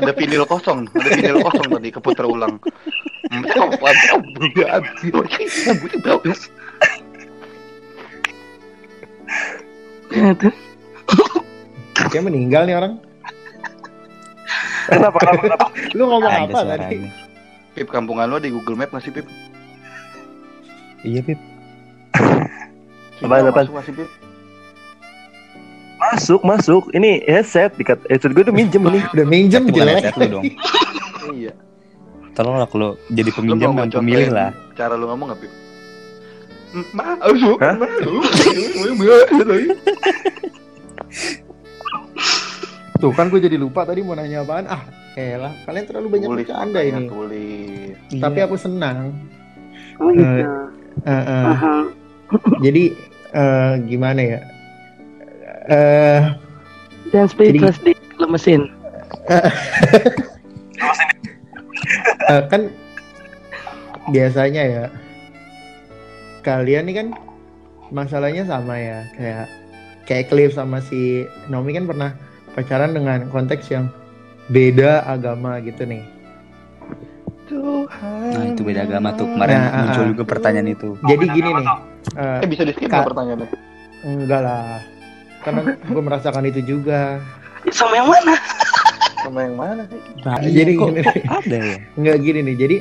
ada vinil kosong, ada vinil kosong tadi keputar ulang. Kayak meninggal nih orang. Kenapa kenapa kenapa? Lu ngomong apa tadi? Pip, kampungan lo di Google Map masih Pip? Iya, Pip. Apaan? Masuk masih Pip? Masuk masuk. Ini headset dikat headset gue udah minjem nih. Udah minjem Bukan jelek. headset lu dong. Iya. Tolonglah kalau jadi Lo peminjam dan pemilih lah. Cara lu ngomong gak Pip? Masuk. Tuh kan gue jadi lupa tadi mau nanya apaan. Ah, elah, kalian terlalu banyak bercanda ini. Tulis. Tapi aku senang. oh gitu. Eh, eh. Jadi eh, gimana ya? Eh dan speechless di lemesin eh, kan biasanya ya kalian nih kan masalahnya sama ya kayak kayak Cliff sama si Naomi kan pernah pacaran dengan konteks yang beda agama gitu nih. Nah, itu beda agama tuh. Kemarin Nah, ah, muncul ah. juga pertanyaan itu. Jadi gini nih, eh, Eh bisa di skip nggak pertanyaannya? enggak lah, karena gue merasakan itu juga. sama yang mana Sama yang mana sih? Nah, Iya, jadi kok- gini, kok ada ya? nggak gini nih, jadi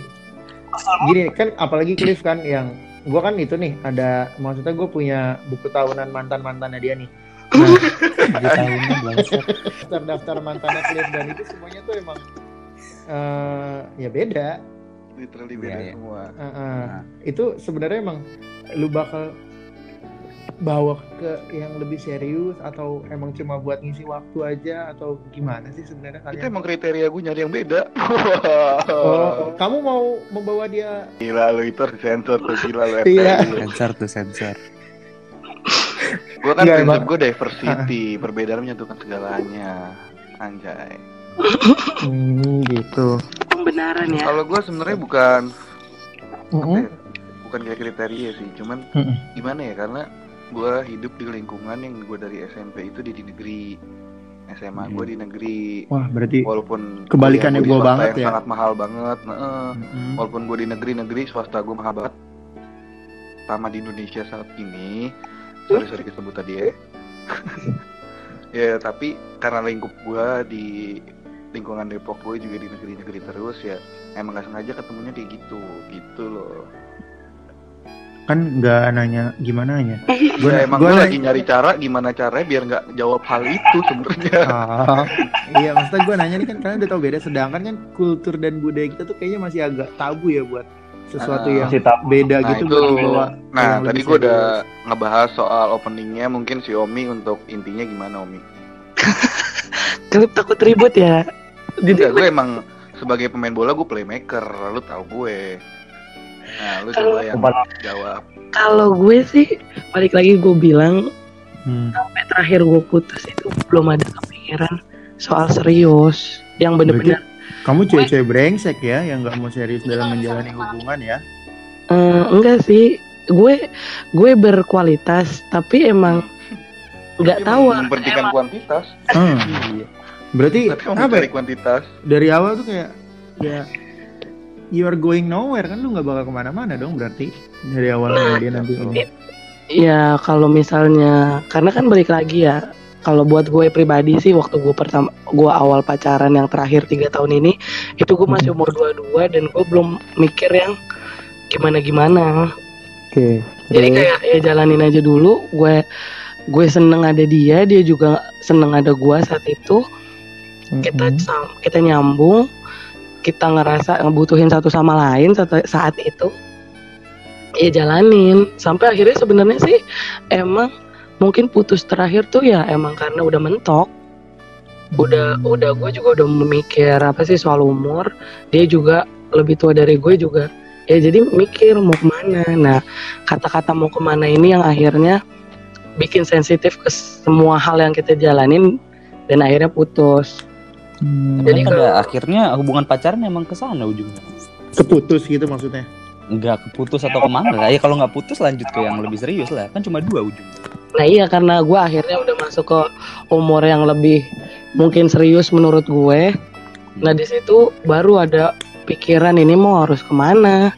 gini kan apalagi Cliff kan yang gue kan itu nih ada maksudnya gue punya buku tahunan mantan mantannya dia nih. Nah, daftar daftar mantannya Cliff dan itu semuanya tuh emang eh ya beda. Literally Iya, beda iya. semua. Eh, eh. Nah, itu sebenarnya emang lu bakal bawa ke yang lebih serius atau emang cuma buat ngisi waktu aja atau gimana sih sebenarnya Itu kalian? emang kriteria gue nyari yang beda. Oh, kamu mau membawa dia Gila lu itu sensor tuh gila lu. Iya. sensor tuh sensor. Gue kan Nggak, prinsip gue diversity, perbedaan menyatukan segalanya. Anjay. hmm, gitu. pembenaran ya Kalau gue sebenarnya bukan Mm-mm. ya, bukan kayak kriteria sih, cuman Mm-mm. gimana ya karena gue hidup di lingkungan yang gue dari SMP itu di, di negeri, SMA gue di negeri, Wah, berarti walaupun Kebalikannya swasta banget yang ya. sangat mahal banget, nah, Mm-mm. walaupun gue di negeri-negeri swasta gue mahal banget, pertama di Indonesia saat ini, sorry sorry disebut tadi ya, ya tapi karena lingkup gue di lingkungan Depok gue juga di negeri-negeri terus ya emang gak sengaja ketemunya kayak gitu gitu loh kan nggak nanya gimana nya. Gua- ya, emang gua gue nanya- lagi nyari cara gimana caranya biar nggak jawab hal itu sebenarnya. Ah, iya maksudnya gue nanya nih kan kalian udah tau beda. Sedangkan kan kultur dan budaya kita tuh kayaknya masih agak tabu ya buat sesuatu Ah, yang Masih tabu. beda Nah, gitu itu- nah yang tadi gue udah ngebahas soal openingnya. Mungkin si Omi untuk intinya gimana Omi? Klip takut ribut ya. Enggak, gue emang sebagai pemain bola gue playmaker, lu tahu gue. Nah, lu coba yang jawab. kalau gue sih balik lagi gue bilang Hmm. sampai terakhir gue putus itu belum ada kepikiran soal serius yang bener-bener Kamu cewek-cewek brengsek ya yang nggak mau serius dalam menjalani hubungan ya? Eh, enggak sih gue gue berkualitas tapi emang nggak tahu memperhatikan emang kuantitas Hmm. Berarti tapi apa? mencari ya? kuantitas Dari awal tuh kayak ya you are going nowhere kan lu nggak bakal ke mana-mana dong berarti dari awal dia nanti. Oh. ya kalau misalnya karena kan balik lagi ya kalau buat gue pribadi sih waktu gue pertama gue awal pacaran yang terakhir tiga tahun ini itu gue masih umur 22 dan gue belum mikir yang gimana gimana Oke. jadi terus? kayak ya jalanin aja dulu gue gue seneng ada dia dia juga seneng ada gue saat itu kita Mm-mm. sam- kita nyambung kita ngerasa ngebutuhin satu sama lain saat, itu ya jalanin. Sampai akhirnya sebenarnya sih emang mungkin putus terakhir tuh ya emang karena udah mentok. Udah udah gue juga udah memikir apa sih soal umur. Dia juga lebih tua dari gue juga. Ya jadi mikir mau ke mana. Nah kata-kata mau ke mana ini yang akhirnya bikin sensitif ke semua hal yang kita jalanin dan akhirnya putus Hmm. Jadi Kan kalau- pada akhirnya hubungan pacaran emang ke sana ujungnya. keputus gitu maksudnya. Enggak keputus atau ke mana lah. Ya kalau nggak putus lanjut ke yang lebih serius lah. Kan cuma dua ujungnya. Nah iya karena gue akhirnya udah masuk ke umur yang lebih mungkin serius menurut gue. Nah di situ baru ada pikiran ini mau harus ke mana.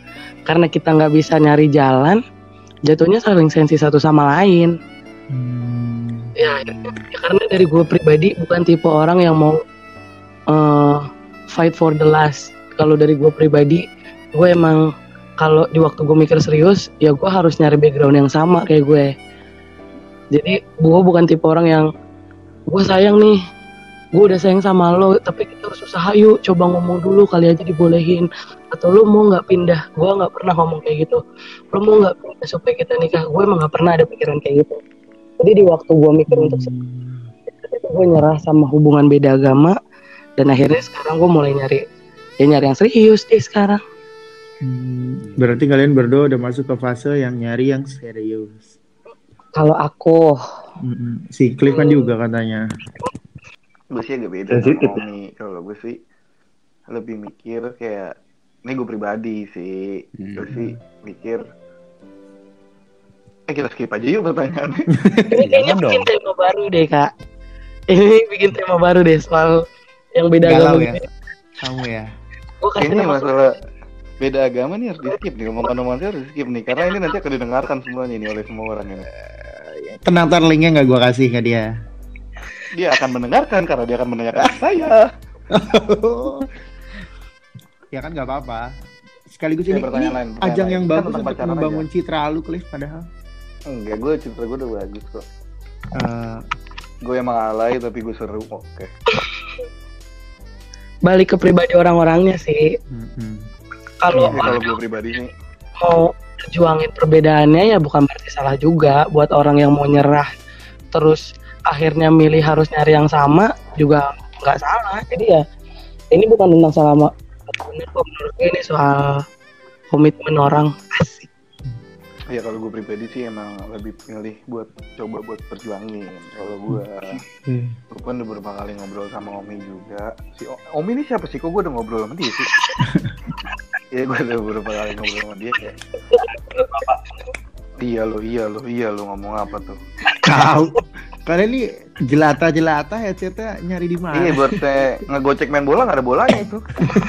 Karena kita nggak bisa nyari jalan, jatuhnya saling sensi satu sama lain. Hmm. Ya, ya karena dari gue pribadi bukan tipe orang yang mau eh, fight for the last. Kalau dari gue pribadi, gue emang kalau di waktu gue mikir serius, ya gue harus nyari background yang sama kayak gue. Jadi gue bukan tipe orang yang gue sayang nih, gue udah sayang sama lo, tapi kita harus usaha yuk, coba ngomong dulu kali aja dibolehin. Atau lo mau nggak pindah? Gue nggak pernah ngomong kayak gitu. Lo mau nggak pindah supaya kita nikah? Gue emang nggak pernah ada pikiran kayak gitu. Jadi di waktu gue mikir untuk itu gue nyerah sama hubungan beda agama dan akhirnya sekarang gue mulai nyari ya nyari yang serius deh sekarang Hmm. Berarti kalian berdua udah masuk ke fase yang nyari yang serius. kalau aku Mm-mm. Si Cliff kan juga katanya. gue sih agak beda sama Omi kalau gue sih lebih mikir kayak ini gue pribadi sih gue Hmm. sih mikir eh kita skip aja yuk pertanyaannya ini kayaknya bikin tema baru deh kak ini bikin tema baru deh soal yang beda Galau agama ya? ini. Kamu ya. gue kasih nama masalah beda agama nih harus di skip nih ngomong omongan harus di skip nih karena ini nanti akan didengarkan semuanya nih oleh semua orang ini Tenang ntar linknya nggak gua kasih ke dia. dia akan mendengarkan karena dia akan menanyakan saya ya kan nggak apa-apa. Sekaligus Ya, ini, ini pertanyaan lain, ajang lain. yang Kan bagus untuk membangun citra lu Cliff padahal. enggak gue cerita gue udah bagus kok Eh, gue emang alay tapi gue seru oke balik ke pribadi orang-orangnya sih. Mm-mm. kalau Ini kalau gue pribadi nih mau perjuangin perbedaannya ya bukan berarti salah juga. Buat orang yang mau nyerah terus akhirnya milih harus nyari yang sama juga nggak salah. Jadi ya ini bukan tentang salah benar kok menurut gue ini soal komitmen orang. asik ya kalau gue pribadi sih emang lebih pilih buat coba buat perjuangin. Kalau gue Hmm. gue kan udah beberapa kali ngobrol sama Omi juga. Si O- Omi ini siapa sih? Kok gue udah ngobrol sama dia sih? Iya gue udah beberapa kali ngobrol sama dia kayak iya lo iya lo iya lo ngomong apa tuh? Kau. Kalian nih jelata-jelata headsetnya nyari di mana? iya buat saya ngegocek main bola nggak ada bolanya itu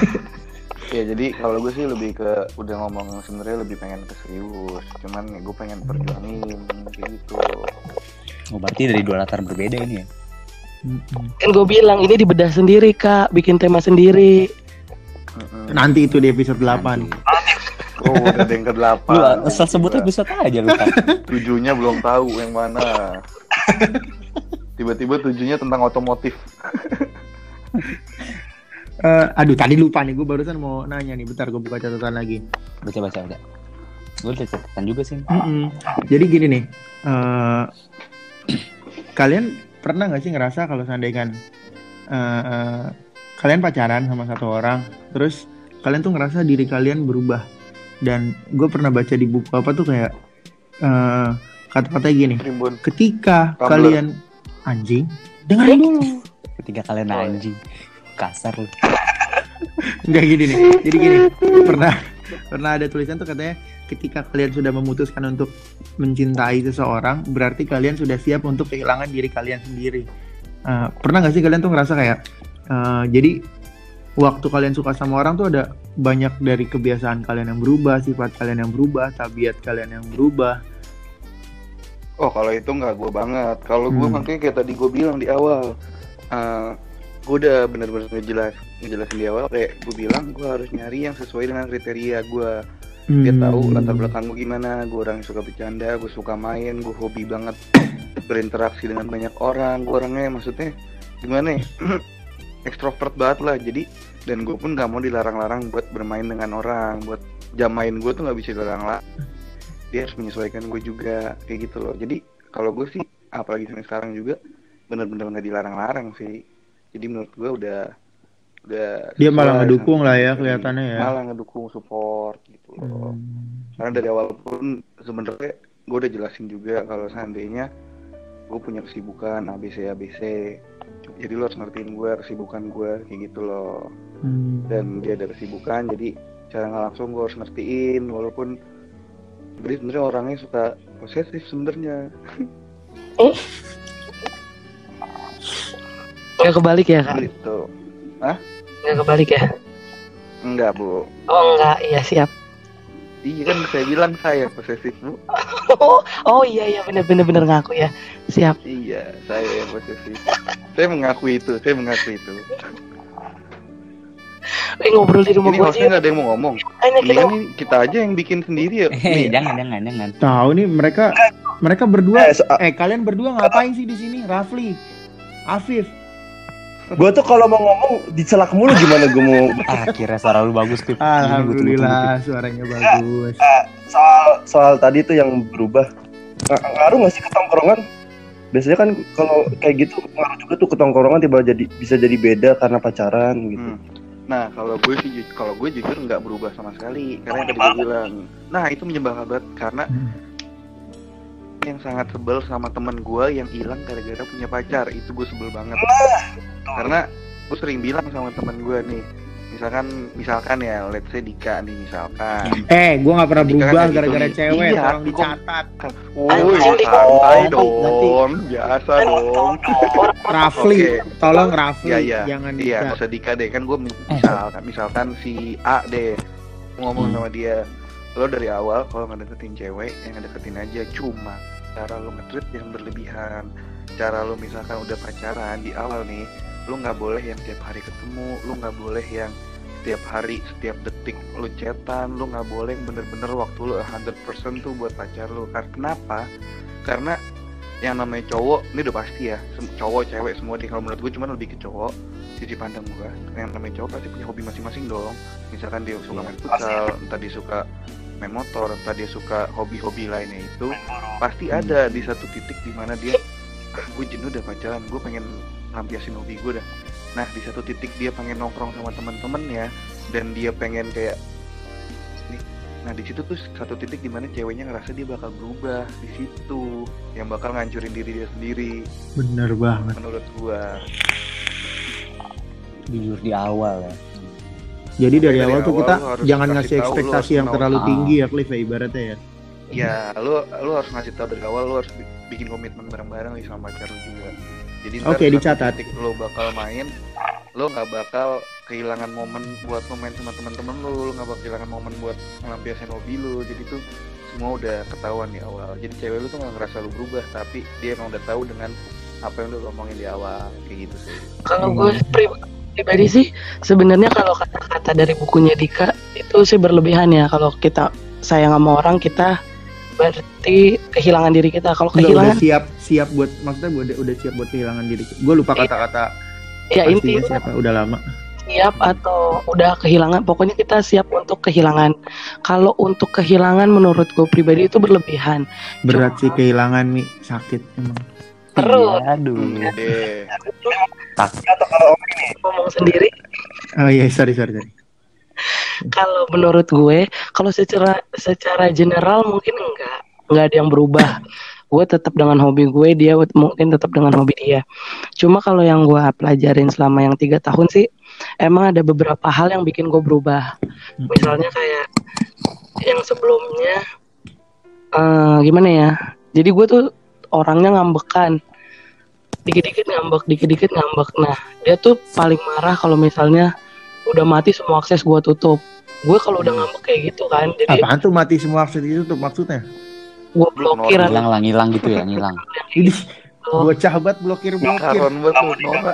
ya jadi kalau gue sih lebih ke udah ngomong sebenarnya lebih pengen ke serius cuman ya gue pengen perjuangin kayak gitu Oh, berarti dari dua latar berbeda ini ya. Kan gue bilang ini dibedah sendiri kak bikin tema sendiri. Nanti itu di episode 8. Nanti. oh udah ada yang ke delapan Lu asal sebut episode aja lu Pak. tujuhnya belum tahu yang mana tiba-tiba tujuhnya tentang otomotif Eh, aduh tadi lupa nih gue barusan mau nanya nih bentar gue buka catatan lagi. Baca baca baca. Gue udah catatan juga sih. Mm-mm. Jadi gini nih, eh, kalian pernah nggak sih ngerasa kalau seandainya eh, eh, kalian pacaran sama satu orang, terus kalian tuh ngerasa diri kalian berubah dan gue pernah baca di buku apa tuh kayak eh, Kata-katanya gini. Primbon. Ketika Tumblr. kalian anjing, dengerin dulu. Ketika kalian anjing. Kasar lu. Enggak gini nih. Jadi gini, pernah pernah ada tulisan tuh katanya ketika kalian sudah memutuskan untuk mencintai seseorang, berarti kalian sudah siap untuk kehilangan diri kalian sendiri. Eh, pernah nggak sih kalian tuh ngerasa kayak eh, jadi waktu kalian suka sama orang tuh ada banyak dari kebiasaan kalian yang berubah, sifat kalian yang berubah, tabiat kalian yang berubah. Oh kalau itu nggak gue banget. Kalau gue Hmm. makanya kayak tadi gue bilang di awal, eh gue udah bener-bener ngejelas ngejelasin di awal kayak gue bilang gue harus nyari yang sesuai dengan kriteria gue. Dia Hmm. tahu latar belakang gue gimana. Gue orang yang suka bercanda, gue suka main, gue hobi banget berinteraksi dengan banyak orang. Gue orangnya maksudnya gimana ya? ekstrovert banget lah. Jadi dan gue pun nggak mau dilarang-larang buat bermain dengan orang, buat jam main gue tuh nggak bisa dilarang-larang dia harus menyesuaikan gue juga kayak gitu loh jadi kalau gue sih apalagi sampai sekarang juga bener-bener nggak dilarang-larang sih jadi menurut gue udah udah Dia malah ngedukung lah ya kelihatannya ya. malah ngedukung support gitu loh Hmm. karena dari awal pun sebenarnya gue udah jelasin juga kalau seandainya gue punya kesibukan ABC ABC jadi lo harus ngertiin gue kesibukan gue kayak gitu loh Hmm. dan dia ada kesibukan jadi cara nggak langsung gue harus ngertiin walaupun jadi sebenarnya orangnya suka posesif sebenarnya Nggak kebalik ya kak? gitu Nggak kebalik ya? enggak bu Oh enggak, iya siap. iya kan saya bilang saya posesif bu Oh, oh iya iya bener bener bener ngaku ya. Siap. iya saya yang posesif saya mengakui itu saya mengakui itu Eh ngobrol di rumah ini gue aja. nggak ada yang mau ngomong ini kita kan ini kita aja yang bikin sendiri ya Eh, Nih, jangan jangan jangan. Tahu nih mereka mereka berdua Eh, so- eh kalian berdua ngapain sih di sini? Rafli, Afif. Gue tuh kalau mau ngomong dicelak mulu gimana gue mau Ah, kira suara lu bagus tuh. Alhamdulillah suaranya bagus. soal soal tadi tuh yang berubah Ng- ngaruh nggak sih ke tongkrongan biasanya kan kalau kayak gitu ngaruh juga tuh ke tongkrongan tiba jadi bisa jadi beda karena pacaran gitu Hmm. Nah, kalau gue sih, kalau gue jujur nggak berubah sama sekali. Karena tadi gue bilang, nah itu menyebalkan banget karena Hmm. Yang sangat sebel sama temen gue yang hilang gara-gara punya pacar. Itu gue sebel banget. Karena gue sering bilang sama temen gue nih, misalkan, misalkan ya, let's say Dika nih misalkan. Eh, gua nggak pernah Nikah kan berubah gitu gara-gara nih. cewek, Iya, tolong dicatat. Woi, Anjing, Dika. santai Nanti- dong, biasa dong. Rafli, Oke. tolong Rafli, Iya iya. jangan Iya, Dika. nggak usah Dika deh kan gue misalkan misalkan si A deh ngomong Hmm. sama dia lo dari awal kalau nggak deketin cewek yang deketin aja cuma cara lo nge-treat yang berlebihan cara lo misalkan udah pacaran di awal nih lo nggak boleh yang tiap hari ketemu lo nggak boleh yang setiap hari setiap detik lo chatan lo nggak boleh bener-bener waktu lo 100% tuh buat pacar lo karena kenapa? Karena yang namanya cowok ini udah pasti ya cowok cewek semua deh kalau menurut gue cuman lebih ke cowok sisi pandang gue yang namanya cowok pasti punya hobi masing-masing dong. Misalkan dia suka main futsal entah dia suka main motor entah dia suka hobi-hobi lainnya itu pasti ada di satu titik di mana dia ah, gue jenuh udah pacaran gue pengen lampiasin hobi gue dah nah di satu titik dia pengen nongkrong sama teman-temannya dan dia pengen kayak nih nah di situ tuh satu titik di mana ceweknya ngerasa dia bakal berubah di situ yang bakal ngancurin diri dia sendiri Bener banget. menurut gua Jujur di awal ya. Jadi dari, Dari awal tuh kita jangan ngasih tahu, ekspektasi yang tahu. terlalu Ah. tinggi ya, Cliff ya ibaratnya ya. ya lu lu harus ngasih tahu dari awal lu harus bi- bikin komitmen bareng-bareng sama pacar lu juga jadi Oke, satu dicatat. lu bakal main lu nggak bakal kehilangan momen buat main sama teman-teman lu lu nggak bakal kehilangan momen buat ngelampiasin hobi lu jadi tuh semua udah ketahuan di awal jadi cewek lu tuh nggak ngerasa lu berubah tapi dia emang udah tahu dengan apa yang lu ngomongin di awal kayak gitu sih Kalau gue pri- pribadi sih sebenarnya kalau kata-kata dari bukunya Dika itu sih berlebihan ya. Kalau kita sayang sama orang kita berarti kehilangan diri kita. Kalau Udah, udah kehilangan siap siap buat maksudnya udah, udah siap buat kehilangan diri. Gue lupa Iya. kata-kata ya intinya siapa udah lama. siap atau udah kehilangan. Pokoknya kita siap untuk kehilangan. Kalau untuk kehilangan menurut gue pribadi itu berlebihan. Berat sih kehilangan nih sakit emang. Terus. Iya, aduh. deh atau kalau ngomong sendiri? Oh iya sorry sorry sorry. kalau menurut gue kalau secara secara general mungkin enggak. Enggak ada yang berubah. Gue tetap dengan hobi gue dia mungkin tetap dengan hobi dia. Cuma kalau yang gue pelajarin selama yang tiga tahun sih emang ada beberapa hal yang bikin gue berubah. Misalnya kayak yang sebelumnya eh gimana ya? Jadi gue tuh orangnya ngambekan dikit-dikit ngambek dikit-dikit ngambek nah dia tuh paling marah kalau misalnya udah mati semua akses gue tutup gue kalau udah ngambek kayak gitu kan jadi Apaan tuh mati semua akses itu tuh maksudnya? gue blokir Hilang lah, ngilang gitu ya, Oh. bocah banget blokir blokir. Nora,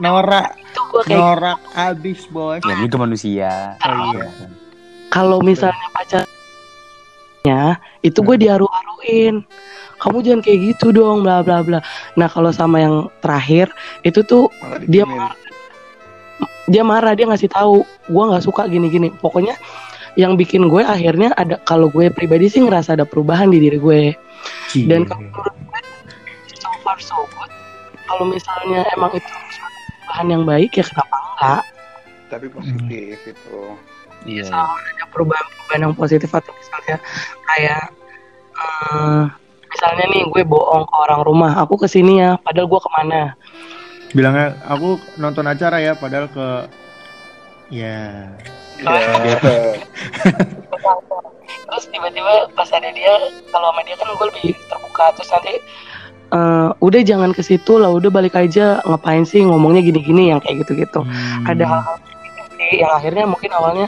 Nora. Gue kayak norak abis bos. Ya itu manusia. Oh iya. kalau misalnya pacarnya itu gue diaru-aruin kamu jangan kayak gitu dong bla bla bla. Nah kalau sama yang terakhir itu tuh Malah dia marah. Dia marah dia ngasih tahu gue nggak suka gini gini pokoknya yang bikin gue akhirnya ada kalau gue pribadi sih ngerasa ada perubahan di diri gue. Cie. dan kalau menurut gue so far so good. Kalau misalnya emang itu perubahan yang baik ya kenapa enggak? Tapi positif itu. Iya. Sama ada perubahan-perubahan yang positif atau misalnya kayak eh, misalnya nih gue bohong ke orang rumah aku ke sini ya padahal gue ke mana Bilangnya aku nonton acara ya padahal ke ya Iya. terus tiba-tiba pas ada dia kalau sama dia kan gue lebih terbuka terus nanti eh, udah jangan ke situ lah udah balik aja ngapain sih ngomongnya gini-gini yang kayak gitu-gitu Hmm. ada hal-hal gitu yang akhirnya mungkin awalnya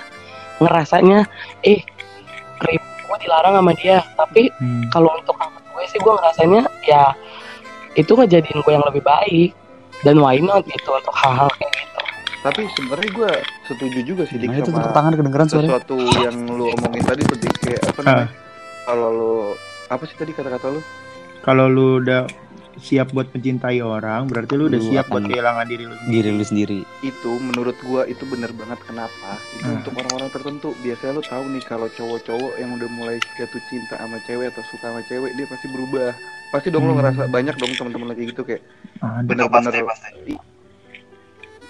ngerasanya eh rib gue dilarang sama dia tapi Hmm. kalau untuk gue sih gue ngerasanya ya itu ngejadiin gue yang lebih baik dan why not gitu untuk hal-hal kayak gitu Tapi sebenarnya gue setuju juga sih Dik Nah, itu sama tangan kedengeran suaranya. sesuatu yang lu omongin tadi tuh Dik kayak apa namanya? Kalau lu apa sih tadi kata-kata lu? Kalau lu udah siap buat mencintai orang, berarti lu udah Lu siap buat kehilangan diri lu sendiri. Diri lu sendiri. Itu menurut gua itu bener banget kenapa? Itu Hmm. untuk orang-orang tertentu. Biasanya lu tahu nih kalau cowok-cowok yang udah mulai jatuh cinta sama cewek atau suka sama cewek dia pasti berubah. Pasti dong lu Hmm. ngerasa banyak dong teman-teman lagi gitu kayak bener-bener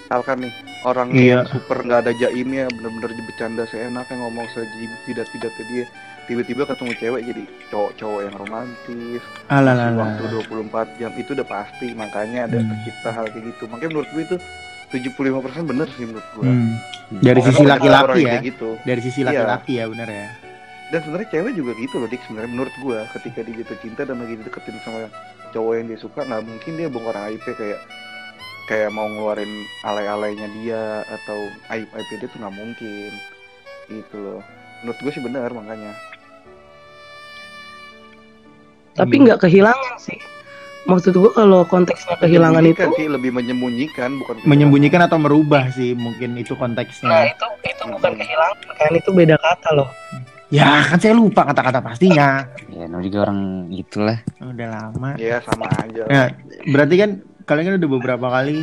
misalkan nih orang Iya. yang super nggak ada jaimnya bener-bener bercanda seenaknya ngomong sejidat-jidatnya dia tiba-tiba ketemu cewek jadi cowok-cowok yang romantis alah. waktu 24 jam itu udah pasti makanya ada Hmm. tercipta hal kayak gitu makanya menurut gue itu 75% bener sih menurut gue Hmm. Dari Karena sisi laki-laki ya. gitu Dari sisi Iya. laki-laki ya bener ya. dan sebenarnya cewek juga gitu loh dik sebenarnya menurut gue ketika dia jatuh cinta dan lagi deketin sama cowok yang dia suka nggak mungkin dia bongkar aib kayak kayak mau ngeluarin alay-alaynya dia atau aib aib dia tuh nggak mungkin gitu loh menurut gue sih benar makanya tapi Hmm. nggak kehilangan sih maksud gue kalau konteksnya kehilangan itu sih lebih menyembunyikan bukan kehilangan. menyembunyikan atau merubah sih mungkin itu nah konteksnya. itu itu bukan kehilangan kan itu beda kata loh Ya kan saya lupa kata-kata pastinya. Ya, namanya juga orang gitulah. Udah lama. ya sama aja Nah, berarti kan kalian kan udah beberapa kali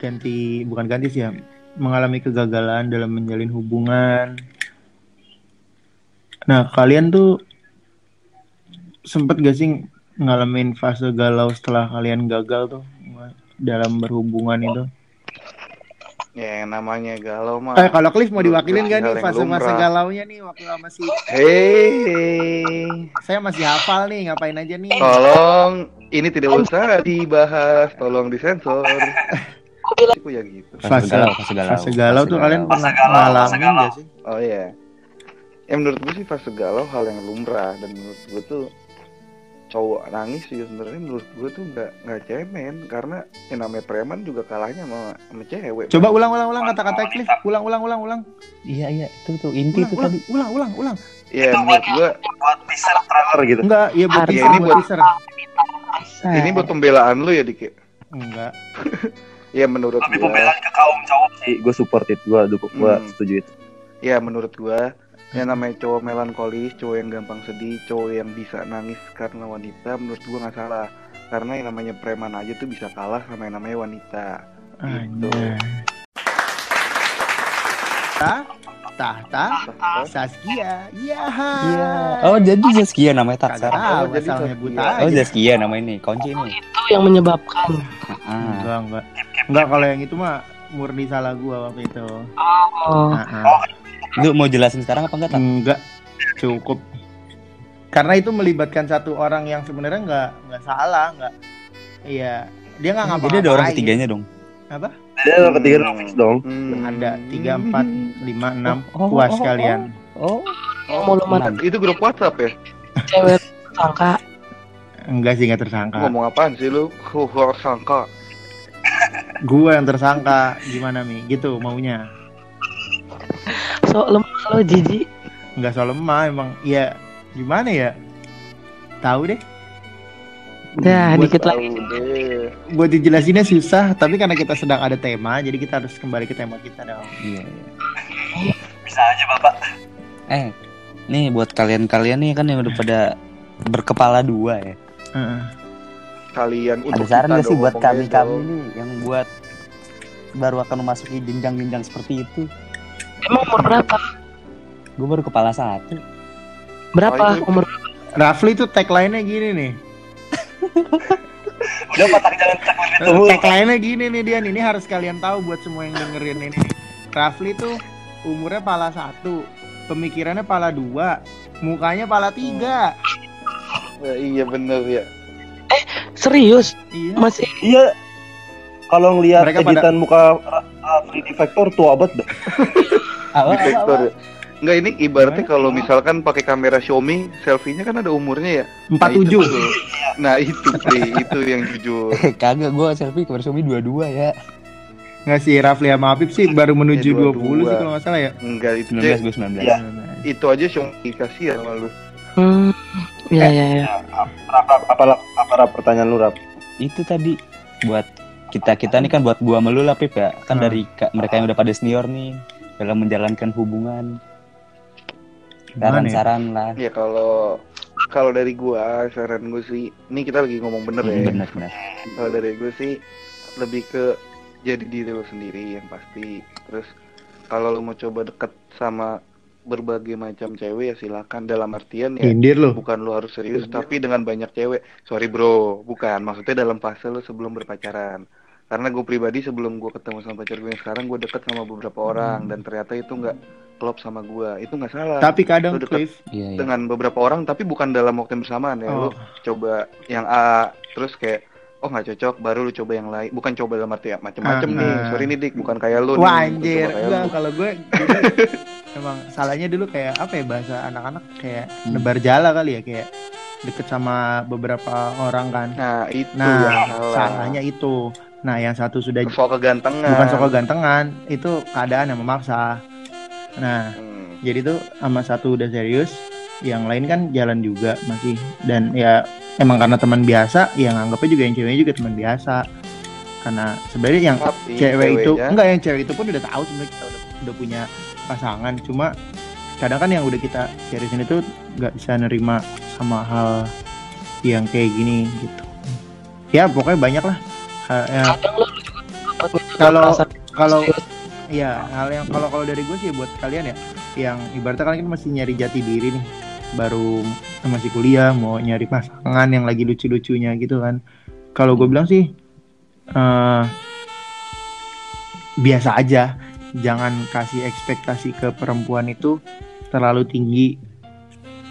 ganti bukan ganti sih ya mengalami kegagalan dalam menjalin hubungan. Nah, kalian tuh sempet gak sih ngalamin fase galau setelah kalian gagal tuh dalam berhubungan itu? ya yang namanya galau mah Eh, kalau Cliff mau diwakilin gak nih fase-fase lumrah. galaunya nih waktu masih Hei, saya masih hafal nih ngapain aja nih? tolong ini tidak usah dibahas, tolong disensor. Aku ya gitu. Fase galau, fase galau. Fase galau tuh kalian Fase pernah galau, fase ngalamin galau. gak sih? Oh iya. Ya menurut gue sih fase galau hal yang lumrah dan menurut gue tuh cowok nangis juga sebenarnya menurut gue tuh nggak nggak cemen karena yang namanya preman juga kalahnya sama sama cewek. Coba ulang ulang ulang kata-kata Cliff. Ulang ulang ulang ulang. Iya, iya, itu tuh inti Ulang tuh ulang tadi. ulang ulang ulang. Ya menurut gue buat teaser trailer gitu Enggak, iya buat teaser, ini buat teaser. Ini buat pembelaan lu ya Dik. ya? Enggak. Ya menurut tapi gue. pembelaan ke kaum cowok sih gue support it gue dukung gue Hmm. setuju itu Ya menurut gua yang namanya cowok melankolis, cowok yang gampang sedih, cowok yang bisa nangis karena wanita, menurut gua nggak salah. Karena yang namanya preman aja tuh bisa kalah sama yang namanya wanita. Gitu. Anjay. Tah, tahta, Saskia. Iya. Iya. Oh, jadi Zaskia namanya tahu, Oh, jadi asalnya Saskia. buta Oh, aja. Zaskia nama ini, kunci ini. itu yang menyebabkan Ah. Enggak, enggak. Enggak kalau yang itu mah murni salah gua waktu itu. oh Nah, Lu mau jelasin sekarang apa enggak, Tak? enggak. Cukup. karena itu melibatkan satu orang yang sebenarnya nggak nggak salah nggak iya. Dia nggak ngapa Jadi ada orang ketiganya dong. apa? Dia yang ketiga fix dong. Hmm. ada. Tiga empat lima enam. Oh, oh, puas oh, oh, kalian Oh, Mau lu mana Itu grup WhatsApp ya? cewek sangka enggak sih nggak tersangka. Ngomong apaan sih lu? Huhur sangka. gua yang tersangka. Gimana mi? Gitu maunya so lemah lo jijik nggak soal lemah emang ya gimana ya tahu deh ya Buat dikit lagi deh. buat dijelasinnya susah tapi karena kita sedang ada tema jadi kita harus kembali ke tema kita dong iya. iya. Bisa aja bapak. Eh, nih buat kalian-kalian nih kan yang udah pada berkepala dua ya. Heeh. Kalian Ada untuk saran nggak sih buat kami-kami dong. nih yang buat baru akan memasuki jenjang-jenjang seperti itu? Emang umur berapa? Gue baru kepala satu. berapa Oh, itu- umur? Rafli tuh tagline-nya gini nih. Dia patah jalan itu. tagline-nya gini nih Dian. Ini harus kalian tahu buat semua yang dengerin ini. Rafli tuh umurnya pala satu pemikirannya pala dua mukanya pala tiga. Ya, iya bener ya. serius? Iya. Masih Iya. Kalau ngelihat Mereka pada- editan muka uh, 3D Vector tua banget dah. Apa, ya. Enggak ini ibaratnya kalau misalkan pakai kamera Xiaomi, selfie-nya kan ada umurnya ya. empat Nah, itu tujuh tuh. Nah itu itu yang jujur. Eh, kagak gue selfie ke Xiaomi dua-dua ya. nggak sih Rafli sama Apip sih baru menuju Ya, 20 dua-dua. sih kalau nggak salah ya Enggak itu 19 aja, gue 19. Iya. itu aja Xiaomi kasih ya sama lu. hmm ya ya ya apa, apa rap pertanyaan lu rap? Itu tadi buat kita kita nih kan buat gua sama lu lah Pip ya. Kan Hmm. dari ka- mereka yang udah pada senior nih dalam menjalankan hubungan. Ya? Saran-saran lah. Ya kalau kalau dari gua saran gue sih, ini kita lagi ngomong bener ya. Hmm, bener bener. Kalau dari gue sih lebih ke jadi diri lo sendiri yang pasti. Terus kalau lo mau coba deket sama berbagai macam cewek ya silakan dalam artian ya Indir lo bukan lo harus serius tapi dengan banyak cewek sorry bro bukan maksudnya dalam fase lo sebelum berpacaran karena gue pribadi sebelum gue ketemu sama pacar gue yang sekarang gue deket sama beberapa orang dan ternyata itu nggak klop sama gue itu nggak salah tapi kadang Lu deket Cliff Iya, iya. dengan beberapa orang tapi bukan dalam waktu yang bersamaan ya Oh. lu coba yang A terus kayak oh nggak cocok baru lu coba yang lain bukan coba dalam arti ya macem-macem Ah, nih ah. sorry nih dik bukan kayak lu Wah nih, anjir, coba kayak enggak lu. kalau gue emang salahnya dulu kayak apa ya bahasa anak-anak kayak Hmm. nebar jala kali ya kayak deket sama beberapa orang kan. nah itu Nah, yang salah salahnya itu. Nah, yang satu sudah soal kegantengan bukan soal gantengan, itu keadaan yang memaksa. Nah, Hmm. jadi tuh sama satu udah serius, yang lain kan jalan juga masih dan ya emang karena teman biasa, yang anggapnya juga yang ceweknya juga teman biasa. Karena sebenarnya yang tapi cewek itu ceweknya- enggak yang cewek itu pun udah tahu sebenarnya kita udah, udah punya pasangan cuma kadang kan yang udah kita seriusin itu nggak bisa nerima sama hal yang kayak gini gitu ya pokoknya banyak lah Hal- ya, kadang lo juga dapat Kalau- kalau ya hal yang kalau kalau dari gue sih buat kalian ya yang ibaratnya kalian masih nyari jati diri nih baru masih kuliah mau nyari pasangan yang lagi lucu-lucunya gitu kan. Kalau gue bilang sih eh biasa aja. Jangan kasih ekspektasi ke perempuan itu terlalu tinggi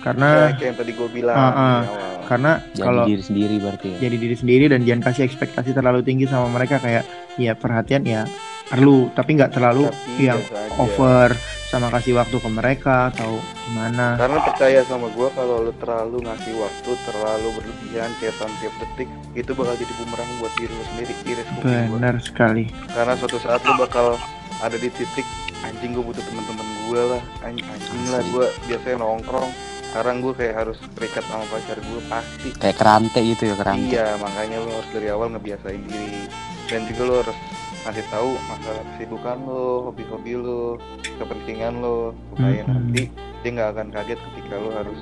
Ya, karena kayak yang tadi gue bilang di awal. karena Jadi kalau diri sendiri berarti ya. jadi diri sendiri dan jangan kasih ekspektasi terlalu tinggi sama mereka kayak ya perhatian ya perlu tapi nggak terlalu Tapi yang over sama kasih waktu ke mereka atau gimana Karena percaya sama gue kalau lu terlalu ngasih waktu, terlalu berlebihan, chatan tiap detik, itu bakal jadi bumerang buat diri lu sendiri, iris kuping gua. benar sekali Karena suatu saat lu bakal ada di titik anjing gue butuh teman-teman gue lah, An- anjing lah gue biasanya nongkrong. Sekarang gue kayak harus terikat sama pacar gue pasti. Kayak kerante gitu ya kerante. Iya, makanya lu harus dari awal ngebiasain diri. Dan juga lu harus ngasih tahu masalah kesibukan lo, hobi-hobi lo, kepentingan lo, supaya Mm-mm. nanti dia nggak akan kaget ketika lo harus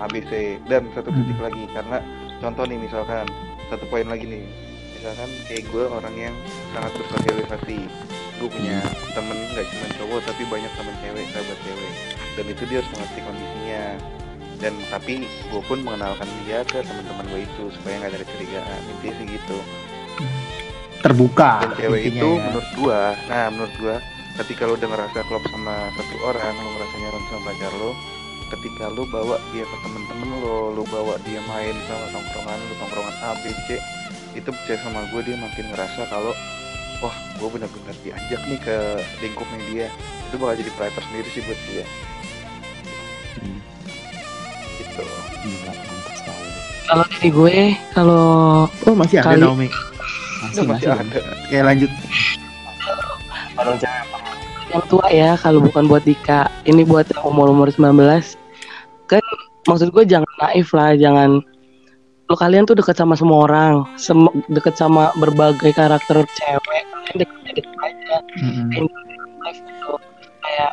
ABC. Dan satu titik Mm-mm. lagi, karena contoh nih misalkan satu poin lagi nih, misalkan kayak gue orang yang sangat bersosialisasi, gue punya temen nggak cuma cowok tapi banyak temen cewek, sahabat cewek, dan itu dia harus mengerti kondisinya. Dan tapi gue pun mengenalkan dia ke teman-teman gue itu supaya nggak ada kecurigaan. Intinya sih gitu. Terbuka dan cewek itu ya. menurut gua nah menurut gua ketika lo udah ngerasa klop sama satu orang lo ngerasa nyaman sama pacar lo ketika lu bawa dia ke temen-temen lo lu bawa dia main sama tongkrongan lu tongkrongan A B C itu percaya sama gue dia makin ngerasa kalau wah gue benar-benar diajak nih ke lingkupnya dia itu bakal jadi prioritas sendiri sih buat dia Hmm. gitu Gila. Kalau dari gue, kalau Oh masih ada Kali- Naomi. Masih, Udah, masih. ada Oke lanjut. Yang tua ya, kalau bukan buat Dika, ini buat yang umur-umur 19. Kan maksud gue jangan naif lah, jangan lo kalian tuh deket sama semua orang, sem- deket sama berbagai karakter cewek, kalian deket-deket aja. Life gitu kayak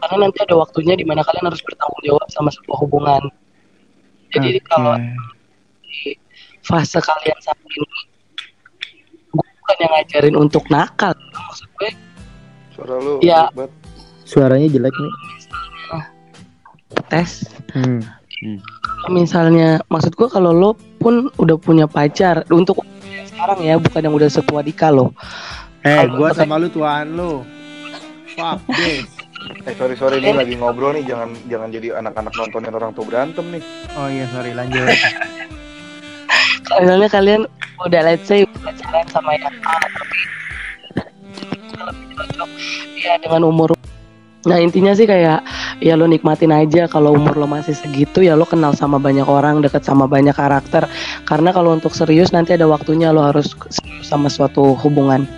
karena nanti ada waktunya di mana kalian harus bertanggung jawab sama sebuah hubungan jadi Oke. kalau di fase kalian saat ini gue bukan yang ngajarin untuk nakal maksud gue suara lu Ya. Suaranya jelek nih. tes Hmm. Misalnya maksud gue kalau lo pun udah punya pacar untuk sekarang ya bukan yang udah setua Dika lo Eh, untuk- sama lu tuan lu. Fuck this. eh sorry sorry ini lagi ngobrol nih jangan jangan jadi anak-anak nontonin orang tua berantem nih Oh iya sorry lanjut. misalnya kalian udah let's say pacaran sama yang A tapi lebih cocok ya dengan umur nah intinya sih kayak ya lo nikmatin aja kalau umur lo masih segitu ya lo kenal sama banyak orang deket sama banyak karakter. Karena kalau untuk serius nanti ada waktunya lo harus serius sama suatu hubungan.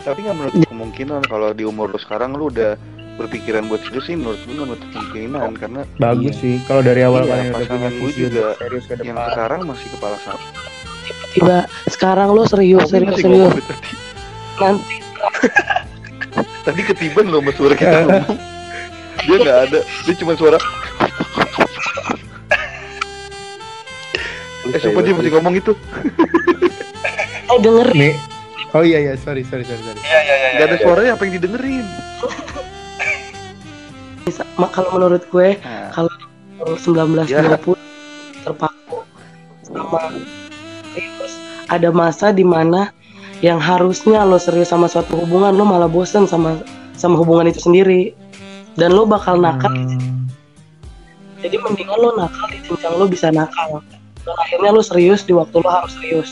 Tapi nggak menutup kemungkinan kalau di umur lu sekarang lu udah berpikiran buat serius sih menurut gue nggak menutup kemungkinan. Karena Bagus sih kalau dari awal Iya, kalian udah punya visi juga serius ke yang depan. sekarang masih kepala satu tiba sekarang lo serius Tapi serius serius. nanti tadi ketiban loh sama suara kita ngomong dia nggak ada dia cuma suara eh sumpah dia masih ngomong itu eh denger Nih. Oh iya iya sorry sorry sorry sorry. Iya iya iya. nggak ada suaranya apa yang didengerin Bisa- ma- kalau menurut gue nah, kalau 19 Ya. 20 terpaku sama serius ada masa di mana yang harusnya lo serius sama suatu hubungan lo malah bosen sama sama hubungan itu sendiri dan lo bakal nakal Hmm. jadi mendingan lo nakal di jenjang lo bisa nakal dan akhirnya lo serius di waktu lo harus serius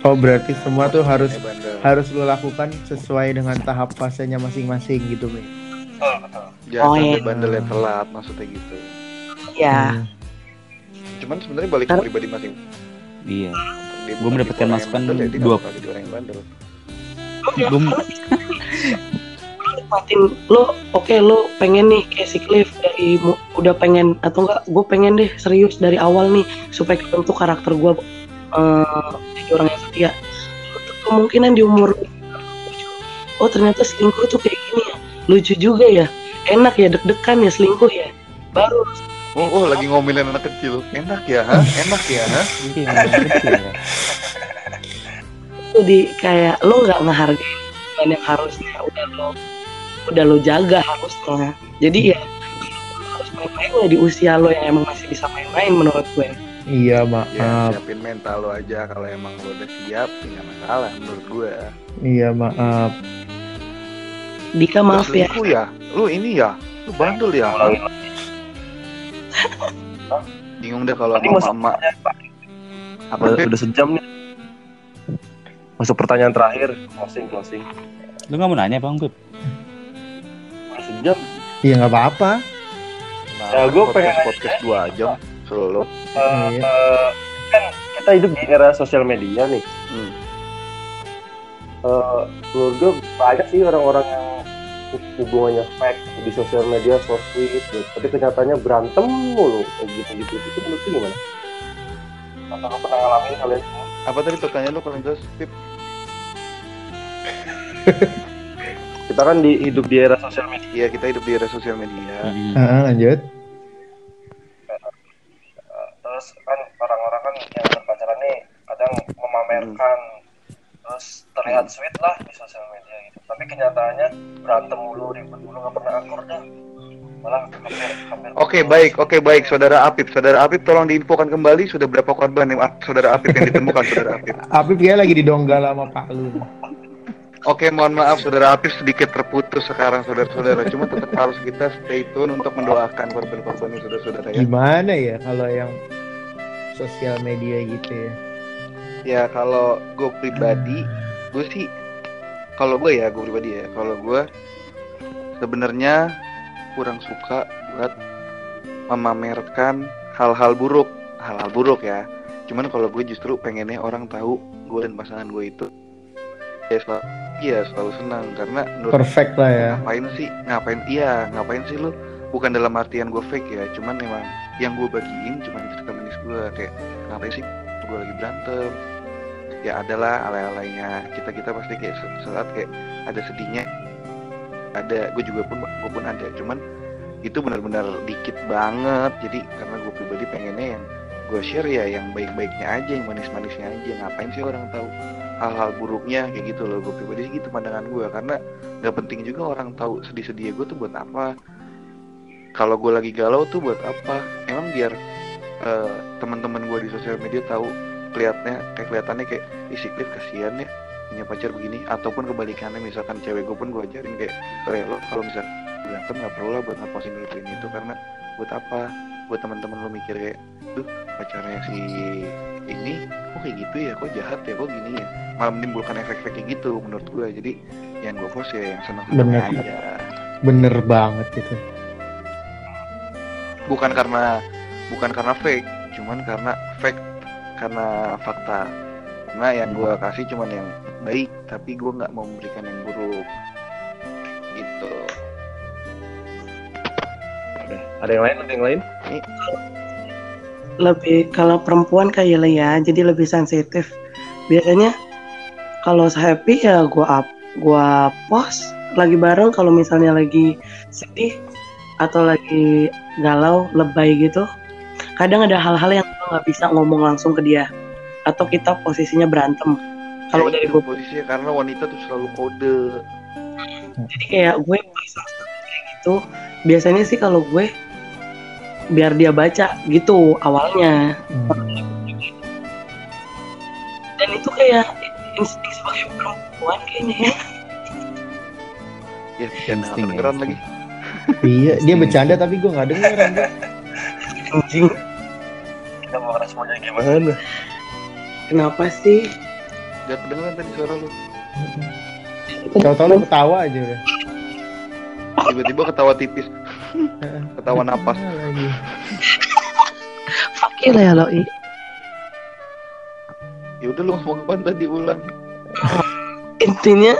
Oh berarti semua tuh harus bandel. harus lo lakukan sesuai dengan tahap fasenya masing-masing gitu, betul. jangan Oh, sampai iya. bandelnya telat maksudnya gitu ya Hmm. cuman sebenarnya balik ke pribadi masing Iya. Bukan mendapatkan masukan dua- jadi orang yang bandel Gua lo nikmatin lo oke lo pengen nih kayak si Cliff dari udah pengen atau enggak gue pengen deh serius dari awal nih supaya kebentuk karakter gue eh jadi orang yang setia. Kemungkinan di umur oh ternyata selingkuh tuh kayak gini ya. Lucu juga ya. Enak ya deg-degan ya selingkuh ya. Baru oh, oh lagi ngomelin anak kecil enak ya ha? enak ya ha? Iya, ya. tuh di kayak lo nggak hubungan yang harusnya udah lo udah lo jaga harusnya jadi ya harus main-main lah di usia lo yang emang masih bisa main-main menurut gue Iya ya maaf. siapin mental lo aja kalau emang lo udah siap ya nggak masalah menurut gue Iya maaf. Dika maaf ya ya lu ini ya lu bandel ya Bingung deh kalau Tadi sama apa Udah, sejam nih. Masuk pertanyaan terakhir, closing closing. Lu nggak mau nanya bang Beb? Sejam. Iya nggak apa-apa. nah, Ya, gua pengen podcast dua jam selalu Eh, Iya. eh, kan kita hidup di era sosial media nih. Hmm. Eh, menurut gue banyak sih orang-orang yang hubungannya fake di sosial media so sweet gitu. tapi kenyataannya berantem mulu kayak gitu gitu itu menurut lu gimana? Apakah pernah ngalamin kalian semua? apa tadi pertanyaan lu paling jelas Pip Kita kan di hidup di era sosial media. iya kita hidup di era sosial media Hmm. Ah, lanjut. terus kan orang-orang kan yang berpacaran nih kadang memamerkan terus terlihat sweet lah di sosial media gitu tapi kenyataannya berantem mulu ribut mulu nggak pernah akur dah malah hampir hampir Oke baik, oke baik, saudara Apip, saudara Apip tolong diinfokan kembali sudah berapa korban yang saudara Apip yang ditemukan saudara Apip. Apip kayak lagi didonggal sama Pak Lu. Oke, mohon maaf saudara Apif sedikit terputus sekarang saudara-saudara. Cuma tetap harus kita stay tune untuk mendoakan korban-korban ini saudara-saudara ya. Gimana ya kalau yang sosial media gitu ya? Ya kalau gue pribadi, gue sih kalau gue ya gue pribadi ya, kalau gue sebenarnya kurang suka buat memamerkan hal-hal buruk, hal-hal buruk ya. Cuman kalau gue justru pengennya orang tahu gue dan pasangan gue itu ya selalu, iya selalu senang. Karena Perfect lah ya. ngapain sih ngapain iya ngapain sih lu? Bukan dalam artian gue fake ya cuman memang yang gue bagiin cuman cerita manis gue kayak ngapain sih gue lagi berantem ya adalah alay-alaynya. Kita kita pasti kayak saat kayak ada sedihnya. Ada gue juga pun gue pun ada. Cuman itu benar-benar dikit banget. Jadi karena gue pribadi pengennya yang gue share ya yang baik-baiknya aja yang manis-manisnya aja. Ngapain sih orang tahu hal-hal buruknya? Kayak gitu loh. Gue pribadi sih gitu pandangan gue karena nggak penting juga orang tahu sedih-sedih gue tuh buat apa. Kalau gue lagi galau tuh buat apa? Emang biar eh, teman-teman gue di sosial media tahu kelihatannya kayak kelihatannya kayak isi Cliff kasihan ya punya pacar begini. Ataupun kebalikannya misalkan cewek gue pun gue ajarin kayak "Eh, lo kalau misal berantem nggak perlu lah buat ngapusin itu ini itu karena buat apa? Buat teman-teman lo mikir kayak duh pacarnya si ini kok kayak gitu ya? Kok jahat ya? Kok gini ya? Malah menimbulkan efek-efek kayak gitu menurut gue jadi yang gue post ya yang senang Bener. aja. Bener banget itu. bukan karena bukan karena fake cuman karena fact karena fakta karena yang gue kasih cuman yang baik tapi gue nggak mau memberikan yang buruk gitu Udah. Ada yang lain? Ada yang lain? lebih kalau perempuan kayak ya jadi lebih sensitif biasanya kalau happy ya gua up gua post lagi bareng kalau misalnya lagi sedih atau lagi galau lebay gitu kadang ada hal-hal yang nggak bisa ngomong langsung ke dia. Atau kita posisinya berantem. Kalau Ya dari gue posisinya karena wanita tuh selalu kode. Jadi kayak gue kayak gitu. Biasanya sih kalau gue biar dia baca gitu awalnya. Hmm. dan itu kayak insting sebagai perempuan kayaknya ya. Ya ya, kedengeran lagi. Iya, dia bercanda tapi gue nggak denger. anjir. anjing kita mau responnya gimana? Kenapa sih? Gak kedengeran tadi suara lu. Tahu-tahu lu ketawa aja udah. tiba-tiba ketawa tipis. Ketawa napas. Lagi. fuck you lah ya lo I. ya udah lu ngomong apa tadi ulang intinya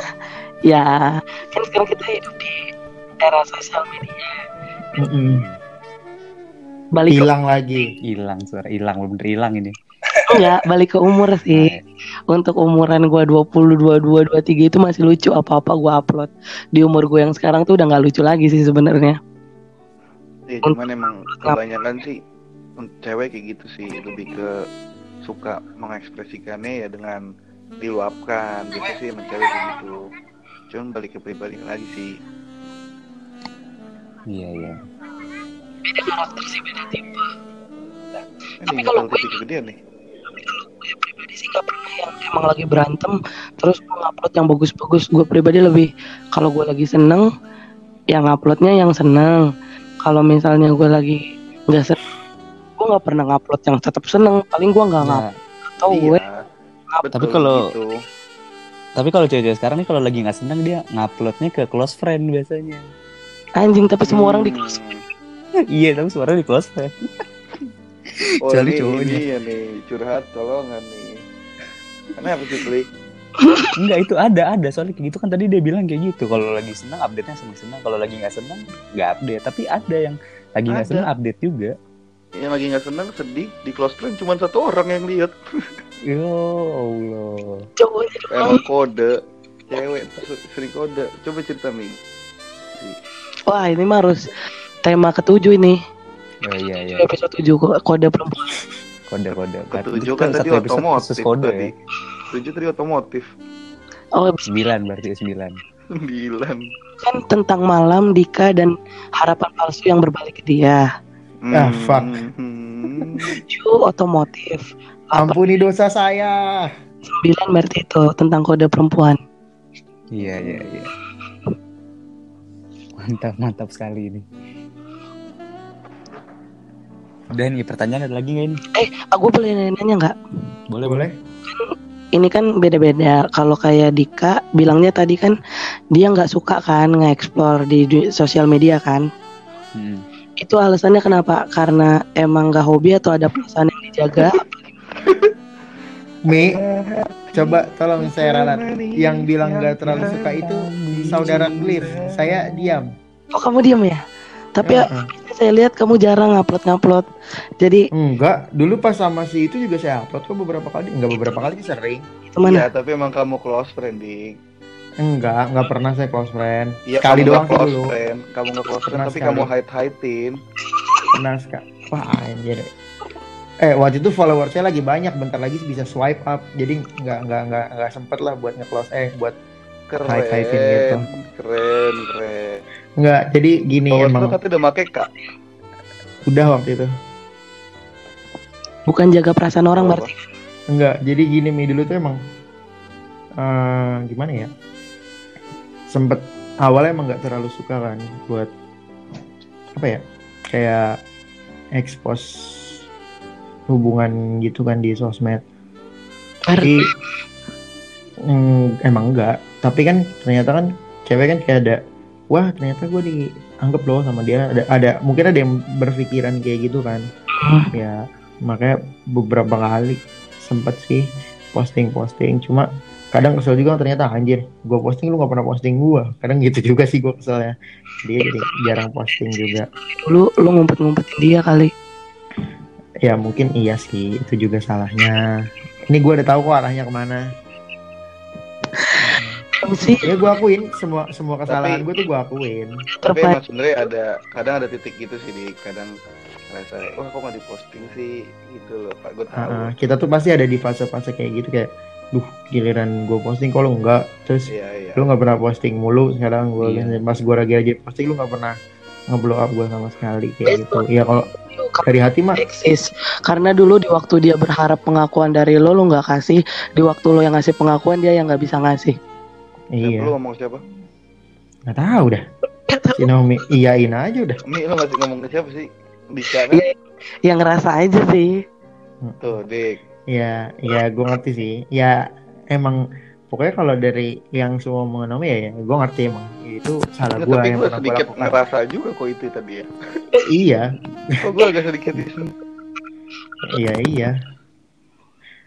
ya kan sekarang kita hidup di era sosial media. Mm-mm. Balik ke, Hilang lagi. hilang suara hilang bener hilang ini. Enggak balik ke umur sih. Untuk umuran gua 20 22 23 itu masih lucu apa-apa gua upload. Di umur gue yang sekarang tuh udah nggak lucu lagi sih sebenarnya. Ya cuman emang kebanyakan sih cewek kayak gitu sih lebih ke suka mengekspresikannya ya dengan diluapkan gitu sih emang cewek kayak gitu. Cuman balik ke pribadi lagi sih. Iya iya beda karakter sih beda tipe. Ini kalau kalau gue- kegedean nih. Tapi kalau gue pribadi sih nggak pernah yang emang lagi berantem terus gue ngupload yang bagus-bagus. Gue pribadi lebih kalau gue lagi seneng yang uploadnya yang seneng. Kalau misalnya gue lagi nggak seneng gue nggak pernah ngupload yang tetap seneng. Paling gue nggak Nah, ngupload. Atau gue iya, betul Tapi kalau- gitu. tapi kalau cewek-cewek sekarang nih kalau lagi nggak senang dia nguploadnya ke close friend biasanya. Anjing tapi semua orang di Hmm. close iya tapi suara di close friend Oh Kecuali ini, cowoknya. ini ya nih curhat tolongan nih. Kenapa sih Kli? Enggak itu ada ada soalnya kayak gitu kan tadi dia bilang kayak gitu kalau lagi senang update nya senang senang kalau lagi nggak senang nggak update tapi ada yang lagi nggak senang update juga Yang lagi nggak senang sedih di close friend cuma satu orang yang lihat. ya Allah cowoknya doang Emang kode cewek sering kode. Coba cerita Mi. wah ini mah harus tema ketujuh ini oh, iya iya episode tujuh ko- kode perempuan kode kode Ketujuh Itu kan tadi otomotif kode tadi. ya Tujuh tadi otomotif. oh sembilan berarti sembilan Sembilan. kan tentang malam Dika dan harapan palsu yang berbalik ke dia Ah, fuck. Hmm. tujuh otomotif Ampuni dosa saya. sembilan berarti itu tentang kode perempuan Iya iya iya. Mantap mantap sekali ini. Dan nih pertanyaan ada lagi nggak ini? Eh, aku boleh nanya nggak? Boleh Boleh? Ini kan beda-beda. Kalau kayak Dika bilangnya tadi kan dia nggak suka kan nge-explore di sosial media kan? Hmm. Itu alasannya kenapa? Karena emang nggak hobi atau ada perasaan yang dijaga? Mi, coba tolong saya ralat. Yang bilang nggak terlalu suka itu saudara Cliff. Saya diam. Oh kamu diam ya? Tapi ya, Heeh. saya lihat kamu jarang ngupload-ngupload. Jadi Enggak, dulu pas sama si itu juga saya upload kok beberapa kali. Enggak beberapa kali sih sering. itu mana? Iya, tapi emang kamu close friend, Dik. Enggak, enggak pernah saya close friend. Iya, Sekali kamu doang close dulu. friend. Kamu nggak close friend, tapi sekali. kamu hide-hidein. Pernah sekali. Wah, anjir. Eh, waktu itu follower saya lagi banyak, bentar lagi bisa swipe up. Jadi enggak enggak enggak enggak sempet lah buat nge-close eh buat Keren, Hide-hidein gitu. keren, keren. Enggak. Jadi gini Follower emang katanya udah make kak. udah waktu itu. Bukan jaga perasaan orang Apa? berarti. Enggak, jadi gini Mi dulu tuh emang eh gimana ya? Sempet awalnya emang nggak terlalu suka kan buat apa ya? Kayak expose hubungan gitu kan di sosmed. Tapi mm, emang enggak. Tapi kan ternyata kan cewek kan kayak ada wah ternyata gue dianggap loh sama dia. Ada ada mungkin ada yang berpikiran kayak gitu kan. Ya makanya beberapa kali sempet sih posting-posting. Cuma kadang kesel juga ternyata anjir gue posting lu nggak pernah posting gue kadang gitu juga sih gue keselnya. Dia jadi jarang posting juga. Dulu lu ngumpet-ngumpetin dia kali. ya mungkin iya sih itu juga salahnya. Ini gue udah tahu kok arahnya ke mana sih. Ya gue akuin semua semua kesalahan gue tuh gue akuin. Tapi emang sebenarnya ada kadang ada titik gitu sih di kadang rasa wah kok nggak diposting sih? Gitu loh pak. Gue tahu. Ah, kita tuh pasti ada di fase-fase kayak gitu kayak duh giliran gue posting kalau enggak terus Iya iya. lu nggak pernah posting mulu sekarang gue Iya. pas gue lagi lagi posting lu nggak pernah ngeblow up gue sama sekali kayak gitu. Ya kalau dari hati mah eksis. Karena dulu di waktu dia berharap pengakuan dari lo lo nggak kasih. Di waktu lo yang ngasih pengakuan dia yang nggak bisa ngasih iya Lu ngomong siapa? nggak tahu dah si Naomi iyain aja udah Mi lu masih ngomong ke siapa sih? Dika kan? Iya. yang ngerasa aja sih Tuh dik. ya ya gue ngerti sih ya emang pokoknya kalau dari yang semua omongan Naomi ya, ya gue ngerti emang itu salah Nggak, gue tapi yang pernah gue sedikit lakukan ngerasa juga kok itu tadi ya. iya Kok gue agak sedikit di iya iya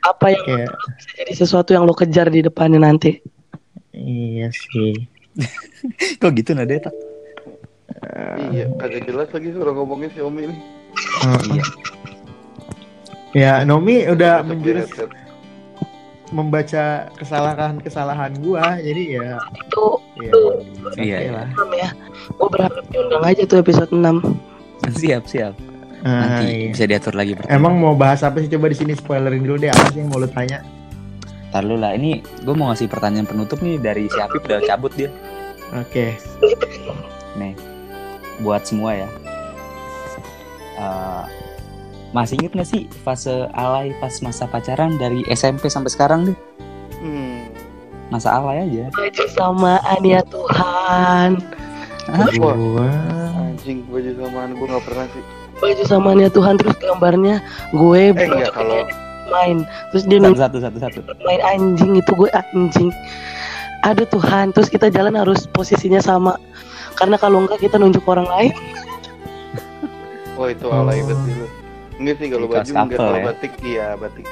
apa yang kayak bisa jadi sesuatu yang lo kejar di depannya nanti iya sih Kok gitu Nadeta? Iya, kagak jelas lagi suruh ngomongin si Omi ini. Heeh. ya Naomi udah menjurus headset. membaca kesalahan-kesalahan gua jadi ya itu ya oke Iya, iya. ya gue berharap diundang aja tuh episode 6 Siap siap. Ah, Nanti iya. bisa diatur lagi. pertanyaan. emang mau bahas apa sih coba di sini spoilerin dulu deh apa sih yang mau lu tanya Ntar lu lah. Ini gue mau ngasih pertanyaan penutup nih dari si Apip udah cabut dia. oke Nih, buat semua ya. Eh, masih inget gak sih fase alay pas masa pacaran dari SMP sampai sekarang deh? Hmm. Masa alay aja. baju samaan ya Tuhan gua anjing baju samaan gue nggak pernah sih. baju samaan ya Tuhan terus gambarnya gue Eh enggak kalau main terus dia Satu satu satu satu. main anjing itu gue anjing aduh Tuhan terus kita jalan harus posisinya sama karena kalau enggak kita nunjuk orang lain wah itu alay Oh. banget dulu. Enggak sih kalau baju enggak kalau ya. batik iya batik.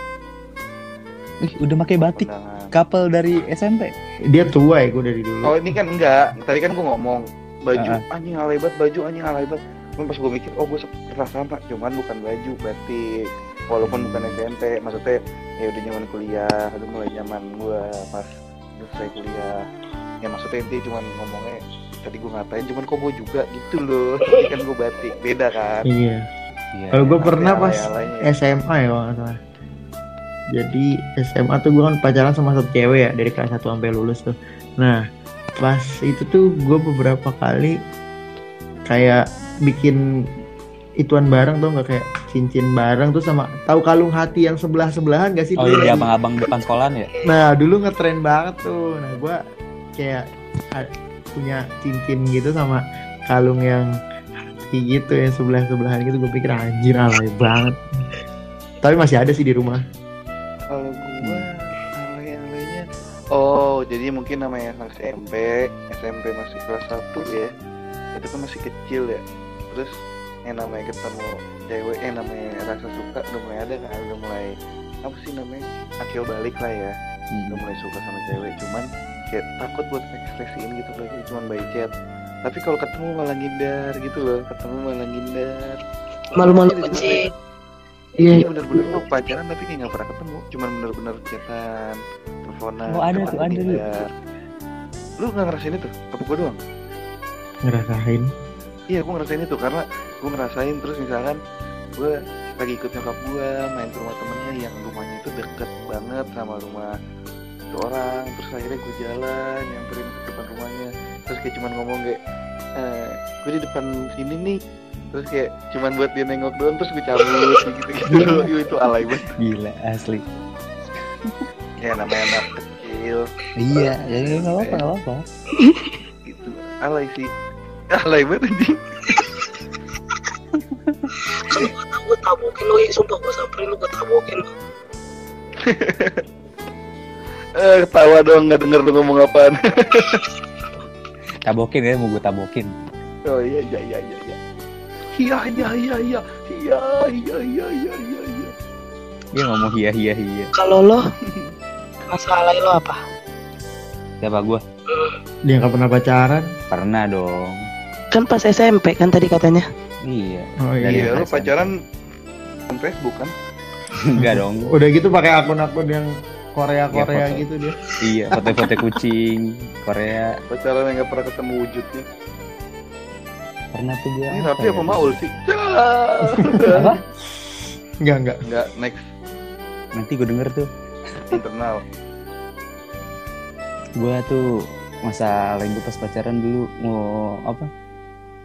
Ih, udah pakai batik couple dari SMP. dia tua ya gua dari dulu Oh ini kan enggak, tadi kan gue ngomong baju Ah. anjing alay banget, baju anjing alay banget. Cuman pas gue mikir, oh gue pernah sama, cuman bukan baju, batik. Walaupun bukan SMP, maksudnya ya udah nyaman kuliah, udah mulai nyaman gue pas selesai kuliah. Ya maksudnya intinya cuman ngomongnya tadi gue ngatain, cuman kok gue juga gitu loh. Kan gue batik, beda kan? iya Iya. kalau gua Sampai pernah pas. SMA ya kalau jadi SMA tuh gua kan pacaran sama satu cewek ya dari kelas 1 sampai lulus tuh nah pas itu tuh gua beberapa kali kayak bikin ituan bareng tuh nggak kayak cincin bareng tuh sama tahu kalung hati yang sebelah sebelahan gak sih Oh dulu iya, yang- abang-abang depan sekolahan ya? Nah dulu ngetren banget tuh. Nah gua kayak punya cincin gitu sama kalung yang kayak gitu yang sebelah sebelahan gitu gue pikir anjir alay banget tapi masih ada sih di rumah Kalau gua alay-alaynya Oh, jadi mungkin namanya anak SMP, SMP masih kelas 1 ya. Itu kan masih kecil ya. Terus yang namanya ketemu cewek, eh namanya rasa suka udah mulai ada kan, udah mulai apa sih namanya? Akil balik lah ya. Udah mulai suka sama cewek, cuman kayak takut buat ekspresiin gitu loh, jadi cuman by chat. Tapi kalau ketemu malah ngindar gitu loh, ketemu malah ngindar. Malu-malu kucing. Iya Iya. bener-bener lu pacaran tapi kayak gak pernah ketemu Cuman bener-bener chatan Teleponan Oh, ada tuh, ada tuh. Lu gak ngerasain itu? Apa gue doang? ngerasain Iya gue ngerasain itu karena gue ngerasain terus misalkan gue lagi ikut nyokap gue main ke rumah temennya yang rumahnya itu deket banget sama rumah itu orang terus akhirnya gue jalan nyamperin ke depan rumahnya. Terus kayak cuman ngomong kayak eh, gue di depan sini nih. Terus kayak cuman buat dia nengok doang terus gue cabut gitu gitu itu alay banget. Gila asli. ya namanya anak kecil. Iya, ya nggak apa-apa, nggak apa-apa. gitu. Alay sih alay banget anjing Gue tabokin lo, ya, sumpah gue samperin lo, gue tabokin lo. eh ketawa dong nggak denger lu ngomong apaan Tabokin ya, mau gue tabokin. oh iya iya iya iya iya iya iya iya iya iya iya iya iya iya iya Dia ngomong iya iya iya. Kalau lo, masalah lo apa? Siapa gue? dia nggak pernah pacaran Pernah dong. Kan pas SMP kan tadi katanya. Iya. oh iya iya lu SMP. pacaran Facebook kan Enggak dong. udah gitu pakai akun-akun yang Korea Korea Iya, foto. gitu dia Iya, foto-foto kucing Korea. pacaran yang nggak pernah ketemu wujudnya Pernah tuh gue. ini Raffi ya? apa Maul sih Apa? nggak nggak nggak next Nanti gue denger tuh. internal gue tuh masa lain pas pacaran dulu mau apa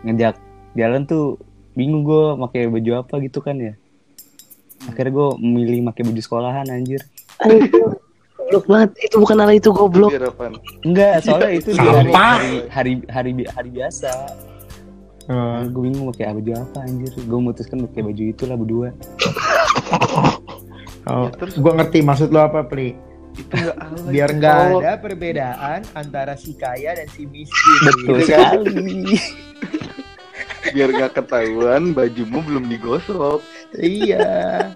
ngejak jalan tuh bingung gue pakai baju apa gitu kan ya. Akhirnya gue memilih pakai baju sekolahan anjir. Anjir, Goblok banget. Itu bukan ala itu goblok. apaan enggak soalnya itu di hari, hari hari hari hari biasa. Oh, gue bingung pakai baju apa anjir. Gue memutuskan pakai baju itulah berdua. Oh. Ya, terus- gue ngerti maksud lo apa Pli. itu nggak biar nggak Kalau- ada perbedaan antara si kaya dan si miskin. Betul gitu kan? sekali. Biar nggak ketahuan bajumu belum digosok. Iya.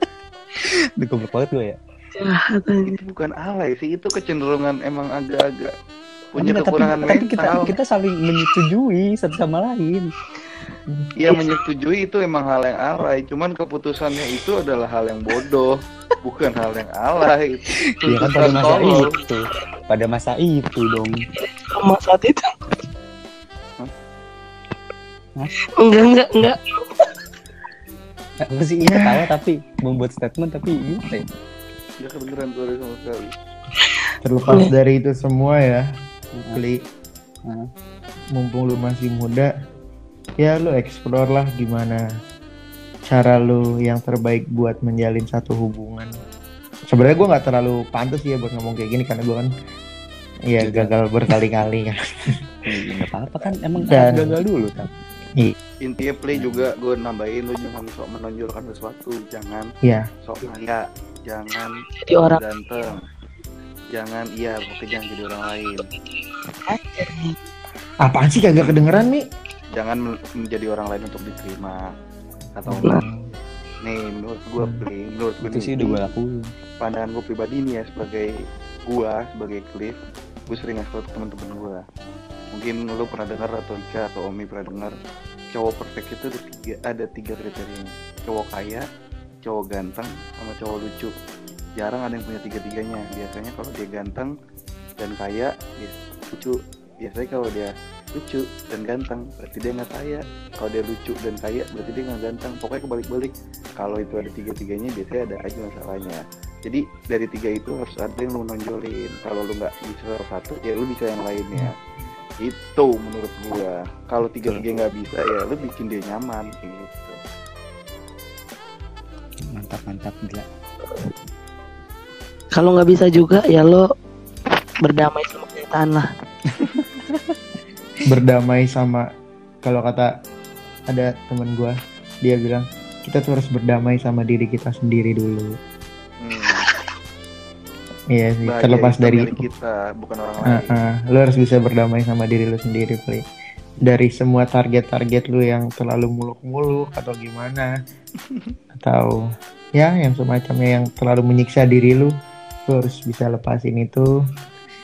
Duh, goblok banget gue ya. Jahat anjir. itu bukan alay sih itu kecenderungan emang agak-agak punya Enggak, kekurangan tapi, tapi kita mental. kita saling menyetujui satu sama lain. Iya menyetujui itu emang hal yang alay, cuman keputusannya itu adalah hal yang bodoh, bukan hal yang alay. Itu Iya kan pada masa tolol. itu pada masa itu dong Sama saat itu. Hah? Hah? Enggak, enggak, enggak. Apa sih ini ketawa tapi membuat statement tapi gitu ya. Ya kebenaran sorry sama sekali. terlepas dari itu semua ya Heeh. mumpung lu masih muda ya lu explore lah gimana cara lu yang terbaik buat menjalin satu hubungan? Sebenarnya gue nggak terlalu pantas ya buat ngomong kayak gini karena gue kan ya Gagal. gagal berkali-kali kan. Iya, nggak apa-apa kan emang Dan- harus gagal dulu kan Intinya play juga gue nambahin lu jangan sok menonjolkan sesuatu, jangan ya sok kaya, jangan Jadi orang ganteng, jangan iya pokoknya jangan jadi orang lain, apaan sih kagak kedengeran nih jangan men- menjadi orang lain untuk diterima atau Nah. nih menurut gue play, menurut gue itu sih udah gue lakuin. pandangan gue pribadi nih ya sebagai gua sebagai Cliff gue sering ngasih tau ke teman-teman gua. Mungkin lu pernah dengar atau Ika atau Omi pernah dengar cowok perfect itu ada tiga ada tiga kriterianya. Cowok kaya cowok ganteng sama cowok lucu. Jarang ada yang punya tiga tiganya biasanya kalau dia ganteng dan kaya dia lucu. Biasanya kalau dia lucu dan ganteng berarti dia nggak kaya. Kalau dia lucu dan kaya berarti dia nggak ganteng. Pokoknya kebalik-balik. Kalau itu ada tiga tiganya biasanya ada aja masalahnya. Jadi dari tiga itu harus ada yang lu nonjolin. Kalau lu nggak bisa satu ya lu bisa yang lainnya. Itu menurut gua. Kalau tiga tiga nggak bisa ya lu bikin dia nyaman gitu. Mantap mantap gila. Kalau nggak bisa juga ya lo berdamai sama kenyataan lah. berdamai sama kalau kata ada temen gua dia bilang kita tuh harus berdamai sama diri kita sendiri dulu Hmm. iya sih Bahagia terlepas dari kita bukan orang lain ah. lu harus bisa berdamai sama diri lu sendiri Pli dari semua target-target lu yang terlalu muluk-muluk atau gimana atau ya yang semacamnya yang terlalu menyiksa diri lu lu harus bisa lepasin itu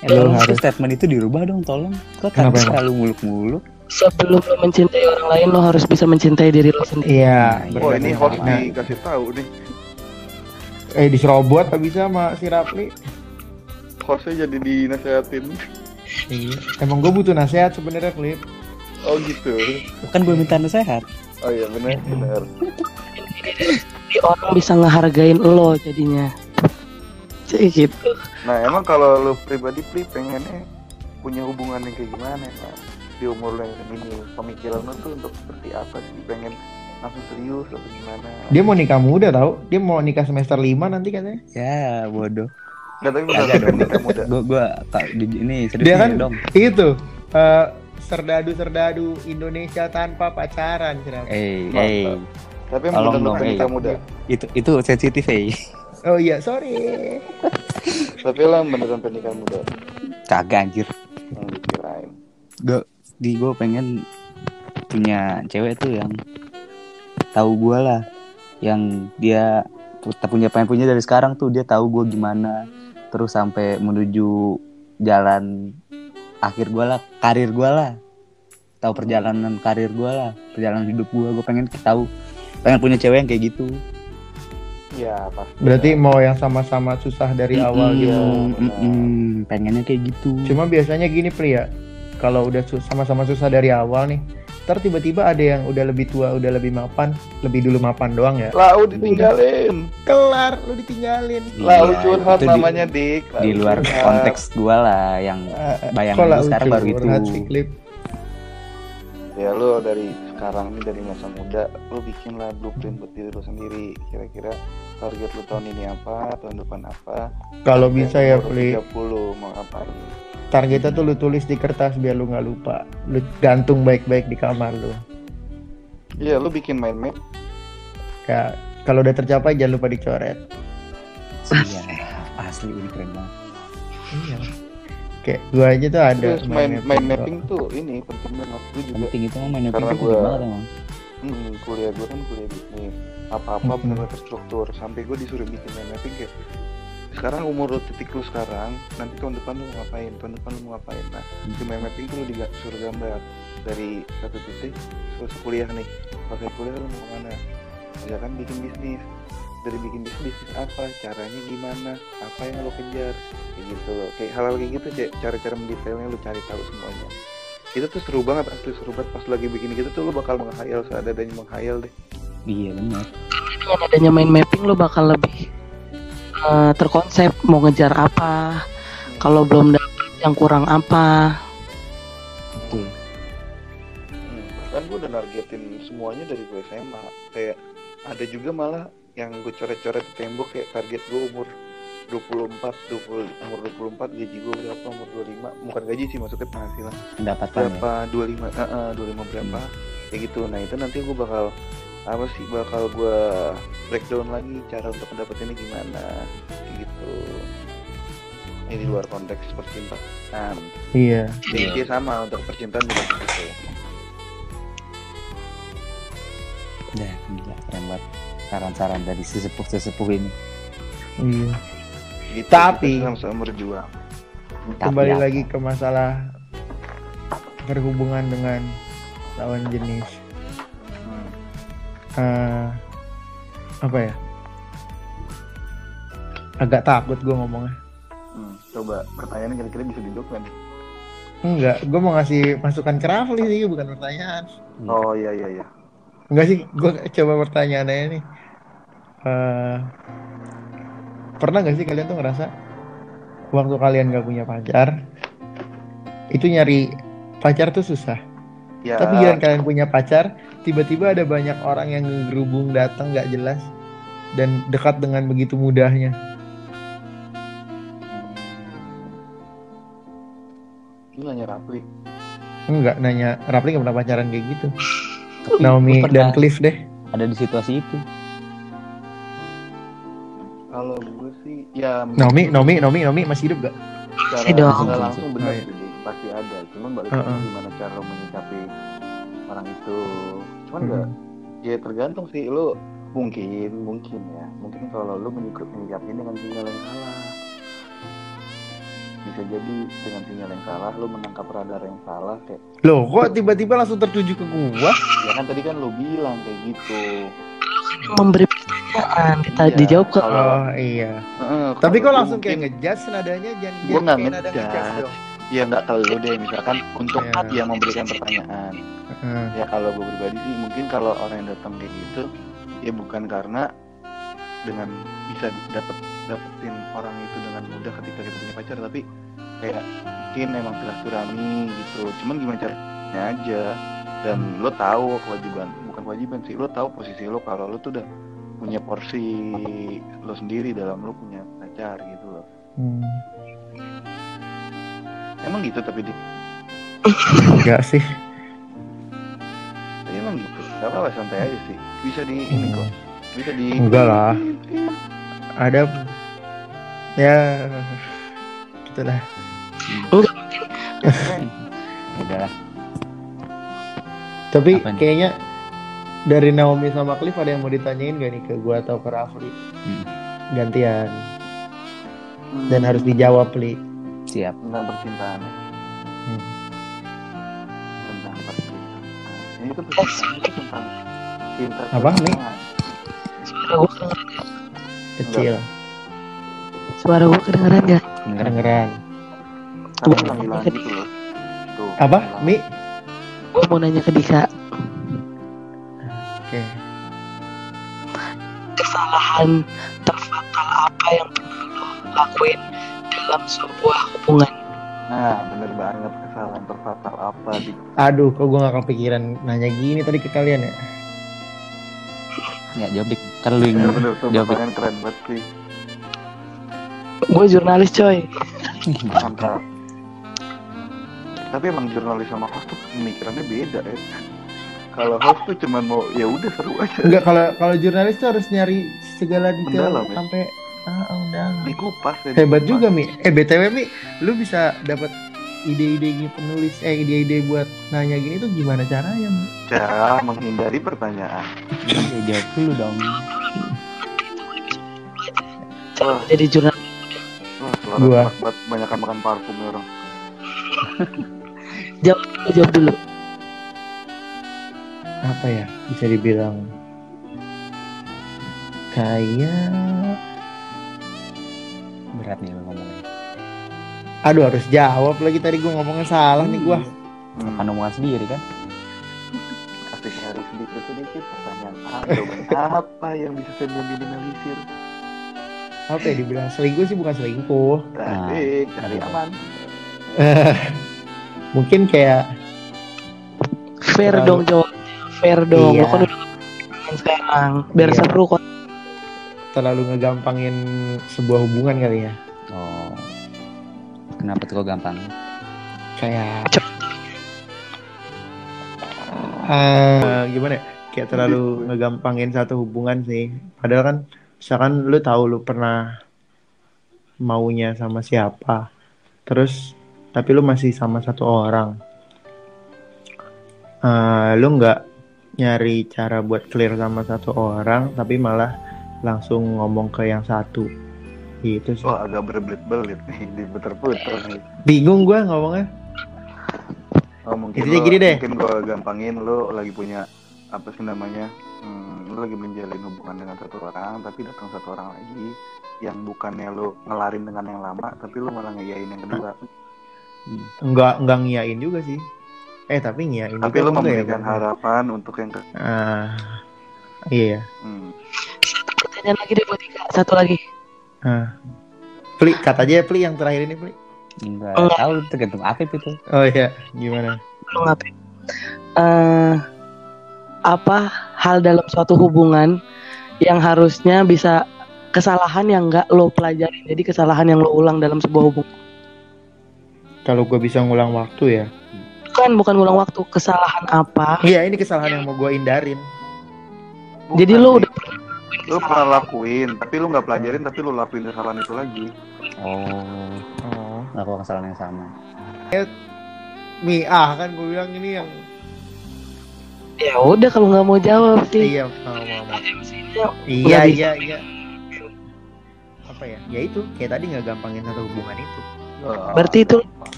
Tolong harus- statement itu dirubah dong, tolong. Kok tadi emang? selalu muluk-muluk? Sebelum lo mencintai orang lain, lo harus bisa mencintai diri lo sendiri. iya Nah, oh ini host sama- dikasih tahu nih eh diserobot tak bisa sama si Rapli hostnya jadi dinasehatin iya emang gue butuh nasihat sebenarnya klip oh gitu Kan gue minta nasihat. oh iya benar benar Jadi orang bisa ngehargain lo jadinya. Jadi gitu. nah emang kalau lu pribadi Pli pengennya punya hubungan yang kayak gimana ya di umur lu yang ini pemikiran lu tuh untuk seperti apa sih pengen langsung serius atau gimana dia mau nikah muda tau dia mau nikah semester 5 nanti katanya Ya, bodoh. Nggak tapi bener dong. nikah muda Gue gue tak- di- ini serius Dia kan- dong. itu eh, serdadu-serdadu Indonesia tanpa pacaran Sirap. Eh, eh. tapi bener lu eh. nikah muda Itu itu sensitif, eh. Oh iya sorry. Tapi lah beneran pernikahan muda. Kagak anjir. yang dikirain. Gue di gue pengen punya cewek tuh yang tahu gue lah. Yang dia pu- punya pengen punya dari sekarang tuh. Dia tahu gue gimana. Terus sampai menuju jalan akhir gue lah karir gue lah. Tahu perjalanan karir gue lah perjalanan hidup gue gue pengen tahu pengen punya cewek yang kayak gitu ya pasti. Berarti mau yang sama-sama susah dari awal Mm-mm, gitu. mm-mm, pengennya kayak gitu. Cuma biasanya gini pria kalau udah su- sama-sama susah dari awal nih ntar tiba-tiba ada yang udah lebih tua udah lebih mapan lebih dulu mapan doang ya? Lau ditinggalin. Kelar lu ditinggalin. Lau Iya, curhat itu di- namanya dik. Lau di luar curhat. konteks gue lah yang Eh, bayangan gue lau sekarang baru itu curhat sih, Klip? ya lu dari sekarang nih dari masa muda lu bikin lah blueprint buat diri lu sendiri kira-kira target lu tahun ini apa tahun depan apa? Kalau bisa ya Pli 30 mau ngapain? Targetnya tuh lu tulis di kertas biar lu nggak lupa. Lu gantung baik-baik di kamar lu. Iya lu bikin mind map ya kalau udah tercapai jangan lupa dicoret. Iya asli ini keren banget. Iya. Kayak gua aja tuh ada terus mind, mind mapping mapping tuh ini penting banget. Gue juga penting itu mah main Karena gua- banget emang. Hmm, kuliah gue kan kuliah bisnis apa-apa benar terstruktur sampai gue disuruh bikin mind mapping kayak sekarang umur lu titik lu sekarang nanti tahun depan lu mau ngapain? Tahun depan lu mau ngapain? Nah di mind mapping tuh lu disuruh gambar dari satu titik terus kuliah nih. Pakai kuliah lu mau ke mana? Misalkan bikin bisnis. Dari bikin bisnis bisnis apa? Caranya gimana? Apa yang lo kejar? Kayak gitu kayak hal-hal kayak gitu cara-cara mendetailnya lu cari tahu semuanya. Itu tuh seru banget asli seru banget. Pas lagi bikin gitu tuh lu bakal menghayal seadanya menghayal deh iya benar. Dengan adanya mind mapping, lo bakal lebih eh, terkonsep mau ngejar apa. Kalau belum dapet yang kurang apa. betul. Hmm, bahkan gue udah nargetin semuanya dari gue SMA kayak ada juga malah yang gue coret-coret di tembok kayak target gue umur 24 20 umur 24 gaji gue berapa umur 25 bukan gaji sih maksudnya penghasilan. Pendapatan ya? Berapa? 25 eh, eh, 25 berapa? Kayak gitu. Nah itu nanti gue bakal apa sih bakal gue breakdown lagi cara untuk mendapatinnya gimana? Gitu. Ini di luar konteks percintaan. Iya. Jadi dia sama untuk percintaan juga gitu. Udah, gila keren banget. Saran-saran dari sesepuh-sesepuh ini. Iya. Gitu Tapi- sama-sama berjuang. Tapi kembali apa? lagi ke masalah berhubungan dengan lawan jenis. Eh, apa ya? Agak takut gue ngomongnya. Hmm, coba pertanyaannya kira-kira bisa dijawab kan? enggak gue mau ngasih masukan ke Rafli sih bukan pertanyaan. Oh iya iya iya. enggak sih gue coba pertanyaannya nih Eh, pernah gak sih kalian tuh ngerasa waktu kalian gak punya pacar itu nyari pacar tuh susah Ya, Tapi giliran kalian punya pacar, tiba-tiba ada banyak orang yang ngerubung datang nggak jelas dan dekat dengan begitu mudahnya. Ini nanya Rapli. Enggak nanya Rapli nggak pernah pacaran kayak gitu. Naomi dan Cliff deh. ada di situasi itu. Kalau gue sih ya Naomi, Naomi, Naomi, Naomi masih hidup gak? secara nggak langsung benar Oh, iya. sih pasti ada. Cuman balik Heeh. lagi gimana cara lo menyikapi orang itu. Cuman Hmm. nggak ya tergantung sih lo mungkin mungkin ya mungkin kalau lo menyikapi menyikapi dengan sinyal yang salah bisa jadi dengan sinyal yang salah lo menangkap radar yang salah kayak Loh, kok tiba-tiba langsung tertuju ke gua? ya kan tadi kan lo bilang kayak gitu Memberi pertanyaan, kita Iya, dijawab ke kalau- Oh iya. Heeh, Tapi kok langsung kayak ngejudge nadanya jangan Gua nggak kayak ya nggak kalau deh misalkan untuk Iya. yang memberikan pertanyaan Heeh. ya kalau gue pribadi sih mungkin kalau orang yang datang kayak gitu ya bukan karena dengan bisa dapet dapetin orang itu dengan mudah ketika kita punya pacar tapi kayak mungkin emang silaturahmi gitu cuman gimana caranya aja dan lo tahu kewajiban bukan kewajiban sih lo tahu posisi lo kalau lo tuh udah punya porsi lo sendiri dalam lo punya pacar gitu loh Hmm. Emang gitu tapi di Enggak sih. tapi emang gitu gak apa-apa santai aja sih bisa di ini kok bisa di Enggak lah. Ada ya gitu lah. Udah lah. Tapi Apa nih? kayaknya dari Naomi sama Cliff ada yang mau ditanyain gak nih ke gua atau ke Rafli? Hmm. Gantian. Hmm, Dan harus dijawab, Li. Siap. tentang percintaan ya. Hmm. tentang percintaan ini tuh percintaan itu tentang cinta Apa, kedengeran Kecil. suara gue kedengeran gak? Kedengeran. Tapi hilang gitu loh tuh Apa? Mi? Gue mau nanya ke Dika Oke. kesalahan terfatal apa yang pernah lo lakuin dalam sebuah hubungan? nah bener banget kesalahan terfatal apa di Aduh, kok gua gak kepikiran nanya gini tadi ke kalian ya? Ya jawab dik. Kan lu yang tuh jawab keren banget sih Gue jurnalis coy. mantap tapi emang jurnalis sama host tuh pemikirannya beda ya kalau host tuh cuman mau ya udah seru aja Enggak, kalau kalau jurnalis tuh harus nyari segala detail Mendalam, ya? Ah, oh, mendalam. dikupas ya Hebat dikupas. juga Mi. Eh BTW Mi, lu bisa dapat ide-ide gitu penulis eh ide-ide buat nanya gini tuh gimana caranya Mi? cara menghindari pertanyaan Ya, jawab dulu dong. Wah, Jadi jurnal wah suara Gua. banget banyak makan parfum ya orang jawab jawab dulu. Apa ya? Bisa dibilang kayak Berat nih ngomongnya. Aduh harus jawab lagi tadi gua ngomongnya salah nih gua. hmm. Kan omongan sendiri kan? kasih cari sedikit sedikit pertanyaan apa apa yang bisa saya minimalisir Apa ya dibilang selingkuh sih bukan selingkuh. Nah. Cari aman Mungkin kayak Fair Terlalu- dong jawab. Fair dong. Iya. Lo kan udah sekarang. Biar Iya. seru kok. Terlalu ngegampangin sebuah hubungan kali ya. Oh. Kenapa tuh kok gampang? Kayak eh gimana ya? Kayak terlalu ngegampangin satu hubungan sih. Padahal kan misalkan lu tahu lu pernah maunya sama siapa. Terus tapi lu masih sama satu orang. Eh lu nggak nyari cara buat clear sama satu orang tapi malah langsung ngomong ke yang satu. Gitu sih. wah agak berbelit-belit nih diputer-puter nih Bingung gua ngomongnya. oh mungkin Intinya lo, gini deh. mungkin gua gampangin lo lagi punya apa sih namanya hmm, lo lagi menjalin hubungan dengan satu orang tapi datang satu orang lagi yang bukannya lo ngelarin dengan yang lama tapi lo malah ngeyain yang kedua Enggak enggak ngiyain juga sih. Eh tapi ngiyain tapi lo ya, memberikan Bang? harapan untuk yang ke Ah, iya. hmm. Pertanyaan lagi deh buat Dika. Satu lagi. Ah. Pli, kata aja ya Pli yang terakhir ini Pli. Enggak Enggak. tahu tergantung Afif itu. Oh iya, gimana? Lo ngapain? Eh, apa hal dalam suatu hubungan yang harusnya bisa kesalahan yang nggak lo pelajarin jadi kesalahan yang lo ulang dalam sebuah hubungan kalau gue bisa ngulang waktu ya. Bukan bukan ngulang waktu, kesalahan apa? Iya ini kesalahan yang mau gue hindarin. Jadi Bukan, lu Udah lu pernah lakuin, tapi lu nggak pelajarin, tapi lu lakuin kesalahan itu lagi. Oh, Oh. aku kesalahan yang sama. Mi ah kan gue bilang ini yang ya udah kalau nggak mau jawab sih. iya mau Iya iya iya. Apa ya? Ya itu kayak tadi nggak gampangin satu hubungan itu. berarti itu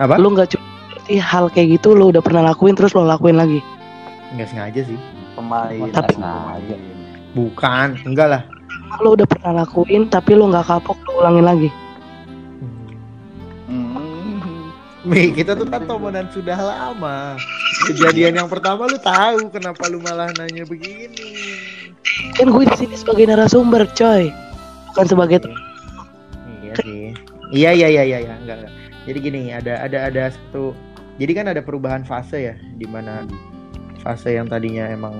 Apa? lu nggak cuma berarti hal kayak gitu lu udah pernah lakuin terus lo lakuin lagi. Nggak sengaja sih. Pemain. Tapi- sengaja. Bukan, enggak lah. Lu udah pernah lakuin tapi lu nggak kapok lu ulangin lagi. Hmm. Mi, kita tuh kan temenan sudah lama. Kejadian yang pertama lu tahu kenapa lu malah nanya begini. Kan gue di sini sebagai narasumber, coy. Bukan sebagai. Iya sih. Iya iya iya iya iya enggak enggak. Jadi gini, ada ada ada satu jadi kan ada perubahan fase ya di mana fase yang tadinya emang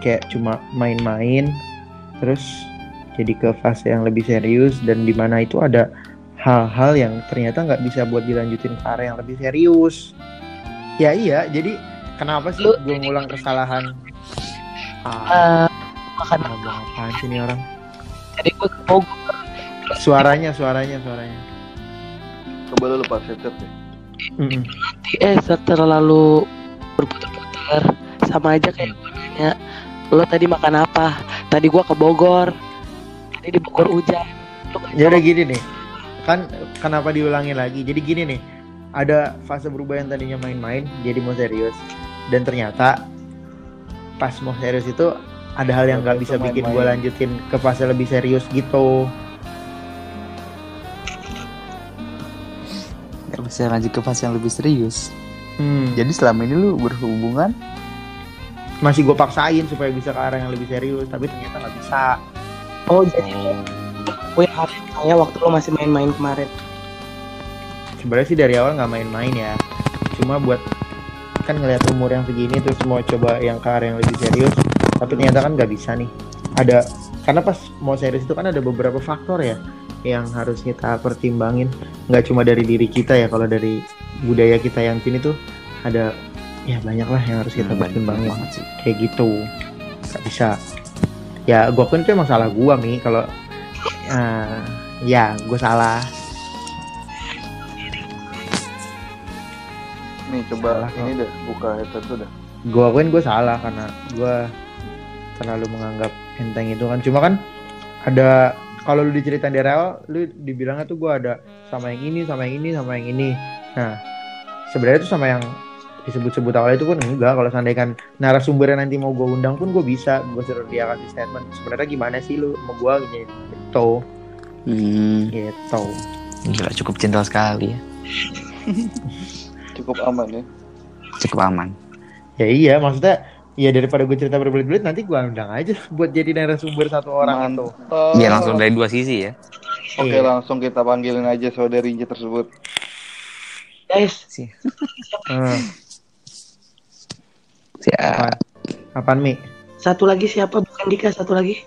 kayak cuma main-main terus jadi ke fase yang lebih serius dan di mana itu ada hal-hal yang ternyata nggak bisa buat dilanjutin ke arah yang lebih serius. Ya iya, jadi kenapa sih Lu- gue ngulang kesalahan? Ah, Eh, makan apaan sih orang? jadi gue ke. Suaranya, suaranya, suaranya. Coba lu lepas headset deh. Mm-mm. eh terlalu berputar-putar sama aja kayak gue nanya lo tadi makan apa tadi gua ke Bogor tadi di Bogor hujan Ya jawab. gini nih. Kan kenapa diulangi lagi? Jadi gini nih. Ada fase berubah yang tadinya main-main jadi mau serius. Dan ternyata pas mau serius itu ada hal yang nggak Itu bisa bikin gue lanjutin ke fase lebih serius gitu. Gak bisa lanjut ke fase yang lebih serius. Hmm. Jadi selama ini lu berhubungan Masih gue paksain supaya bisa ke arah yang lebih serius, tapi ternyata nggak bisa. oh jadi gue yang hari kayak waktu lo masih main-main kemarin Sebenarnya sih dari awal nggak main-main ya. Cuma buat kan ngelihat umur yang segini terus mau coba yang ke arah yang lebih serius, tapi ternyata kan nggak bisa nih. Ada karena pas mau serius itu kan ada beberapa faktor ya yang harus kita pertimbangin. Nggak cuma dari diri kita ya, kalau dari budaya kita yang sini tuh ada ya banyak lah yang harus kita Hmm, pertimbangin banget sih. kayak gitu. Nggak bisa. Ya, gua kan itu emang salah gua mi kalau eh, ya gue salah. Nih coba Salah, ini deh buka headset tuh dah. gue akuin gue salah karena gue terlalu menganggap enteng itu kan cuma kan ada kalau lu diceritain dari awal lu dibilangnya tuh gue ada sama yang ini sama yang ini sama yang ini nah sebenarnya tuh sama yang disebut-sebut awal itu pun enggak kalau seandainya kan narasumbernya nanti mau gue undang pun gue bisa gue suruh dia kasih statement sebenarnya gimana sih lu mau gue gini gitu Hmm, gitu gila cukup cinta sekali ya. Cukup aman ya. Cukup aman. ya iya maksudnya ya daripada gue cerita berbelit-belit nanti gue undang aja buat jadi narasumber satu orang itu Mantap. Iya langsung dari dua sisi ya. Oke Iya. langsung kita panggilin aja saudarinya tersebut. Guys. Hmm, Siap. apaan? apaan mi? Satu lagi siapa? Bukan Dika satu lagi.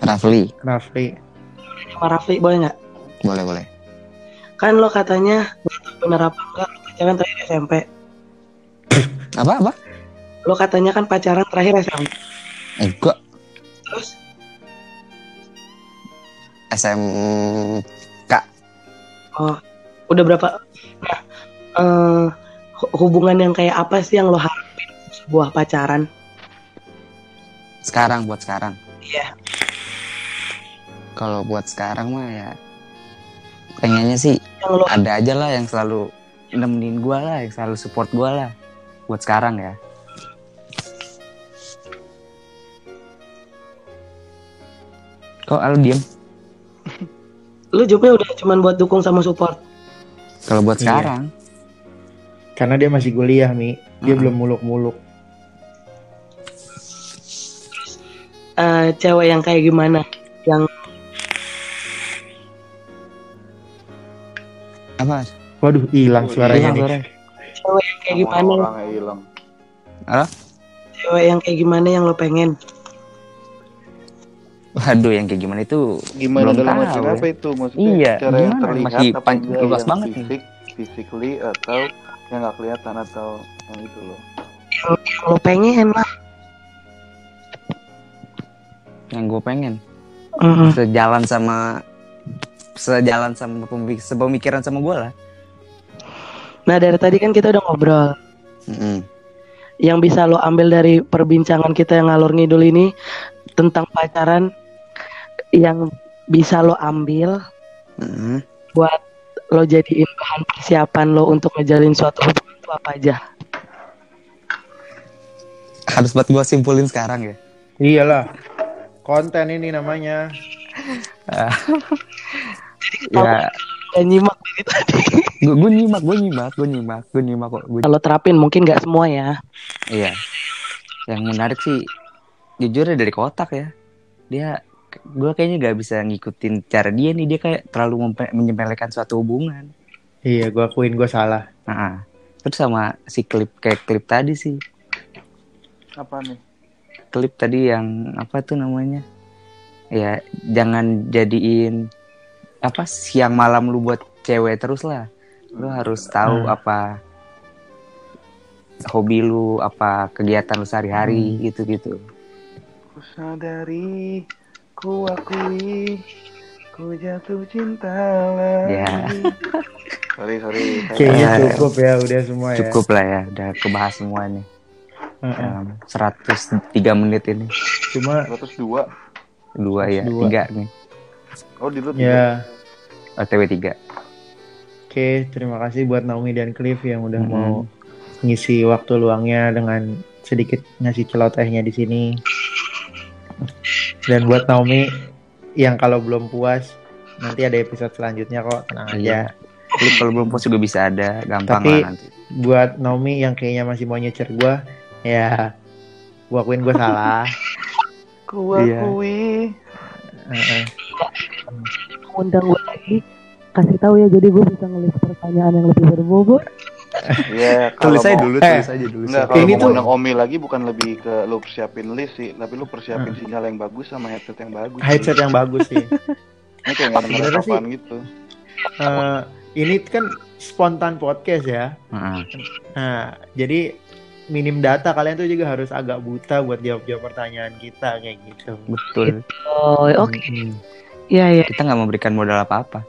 Rafli. Rafli. Sama Rafli boleh nggak? Boleh boleh. kan lo katanya bener apa enggak lo pacaran terakhir SMP Apa apa? lo katanya kan pacaran terakhir SMP Eh gua terus? SM oh udah berapa? Nah eh, hu- hubungan yang kayak apa sih yang lo harapin sebuah pacaran sekarang buat sekarang. Iya. Kalau buat sekarang mah ya pengennya sih yang lo ada aja lah yang selalu nemenin gua lah, yang selalu support gua lah. Buat sekarang ya. Kok lu diem? lo jawabnya udah cuman buat dukung sama support Kalau buat Iya. sekarang, karena dia masih kuliah mi dia Mm-mm. belum muluk-muluk Eh, cewek yang kayak gimana yang apa? waduh hilang suaranya nih suaranya. cewek yang kayak gimana Orang yang hilang. cewek yang kayak gimana yang lo pengen Waduh, yang kayak gimana itu Gimana belum dalam tahu ya. apa itu? Maksudnya Iya, cara yang gimana? terlihat Masih apa pan- luas yang banget nih. fisik, physically atau yang nggak kelihatan atau yang itu loh. yang, yang lo pengen lah yang gue pengen Mm-mm. sejalan sama sejalan sama pemik- sepemikiran sama gue lah. nah dari tadi kan kita udah ngobrol Mm-mm. yang bisa lo ambil dari perbincangan kita yang ngalur ngidul ini tentang pacaran yang bisa lo ambil Mm-mm. buat lo jadiin bahan persiapan lo untuk ngejalin suatu hubungan itu apa aja Harus buat gue simpulin sekarang ya. Iyalah. Konten ini namanya. Ya, dan nyimak dari tadi gue gue nyimak, gue nyimak, gue nyimak, gue nyimak kok. Gua- kalau terapin mungkin nggak semua ya Iya. Yang menarik sih jujur ya dari kotak ya. Dia gue kayaknya gak bisa ngikutin cara dia nih dia kayak terlalu menyepelekan suatu hubungan. Iya, gua akuin gua salah. Nah, terus sama si klip kayak klip tadi sih. Apa nih? Klip tadi yang apa tuh namanya? Ya, jangan jadiin apa siang malam lu buat cewek terus lah. Lu harus tahu Hmm. apa hobi lu, apa kegiatan lu sehari-hari gitu-gitu. Ku sadari, ku akui, ku jatuh cinta lagi. Ya. Sorry, sorry. Kayaknya Eh, cukup ya, udah semua ya. Cukup lah ya, udah kebahas semua nih. Heeh. Um, 103 menit ini. Cuma 102. Dua ya, 102. tiga nih. Oh, di lu ya OTW 3. Oke, terima kasih buat Naomi dan Cliff yang udah Mhm. mau ngisi waktu luangnya dengan sedikit ngasih celotehnya di sini. Dan buat Naomi yang kalau belum puas nanti ada episode selanjutnya kok, tenang aja. Iya. Klip kalau belum post juga bisa ada, gampang Tapi- lah nanti. Buat Naomi yang kayaknya masih mau nyecer gua, ya gua akuin gua salah. Ku Iya. akui. Heeh. undang gue lagi kasih tahu ya jadi gue bisa ngelis pertanyaan yang lebih berbobot Iya, kalau Tulis aja dulu, Eh, tulis aja dulu. Enggak, kalau Ini mau tuh- Omi lagi bukan lebih ke lu persiapin list sih, tapi lu persiapin sinyal yang bagus sama headset yang bagus. Headset yang bagus sih. Ini kayak nggak Sebenarnya sih- gitu. Eh, ini kan spontan podcast ya. Heeh. Nah, jadi minim data kalian tuh juga harus agak buta buat jawab-jawab pertanyaan kita kayak gitu. Betul. oh oke Mm-mm. ya ya Kita nggak memberikan modal apa-apa.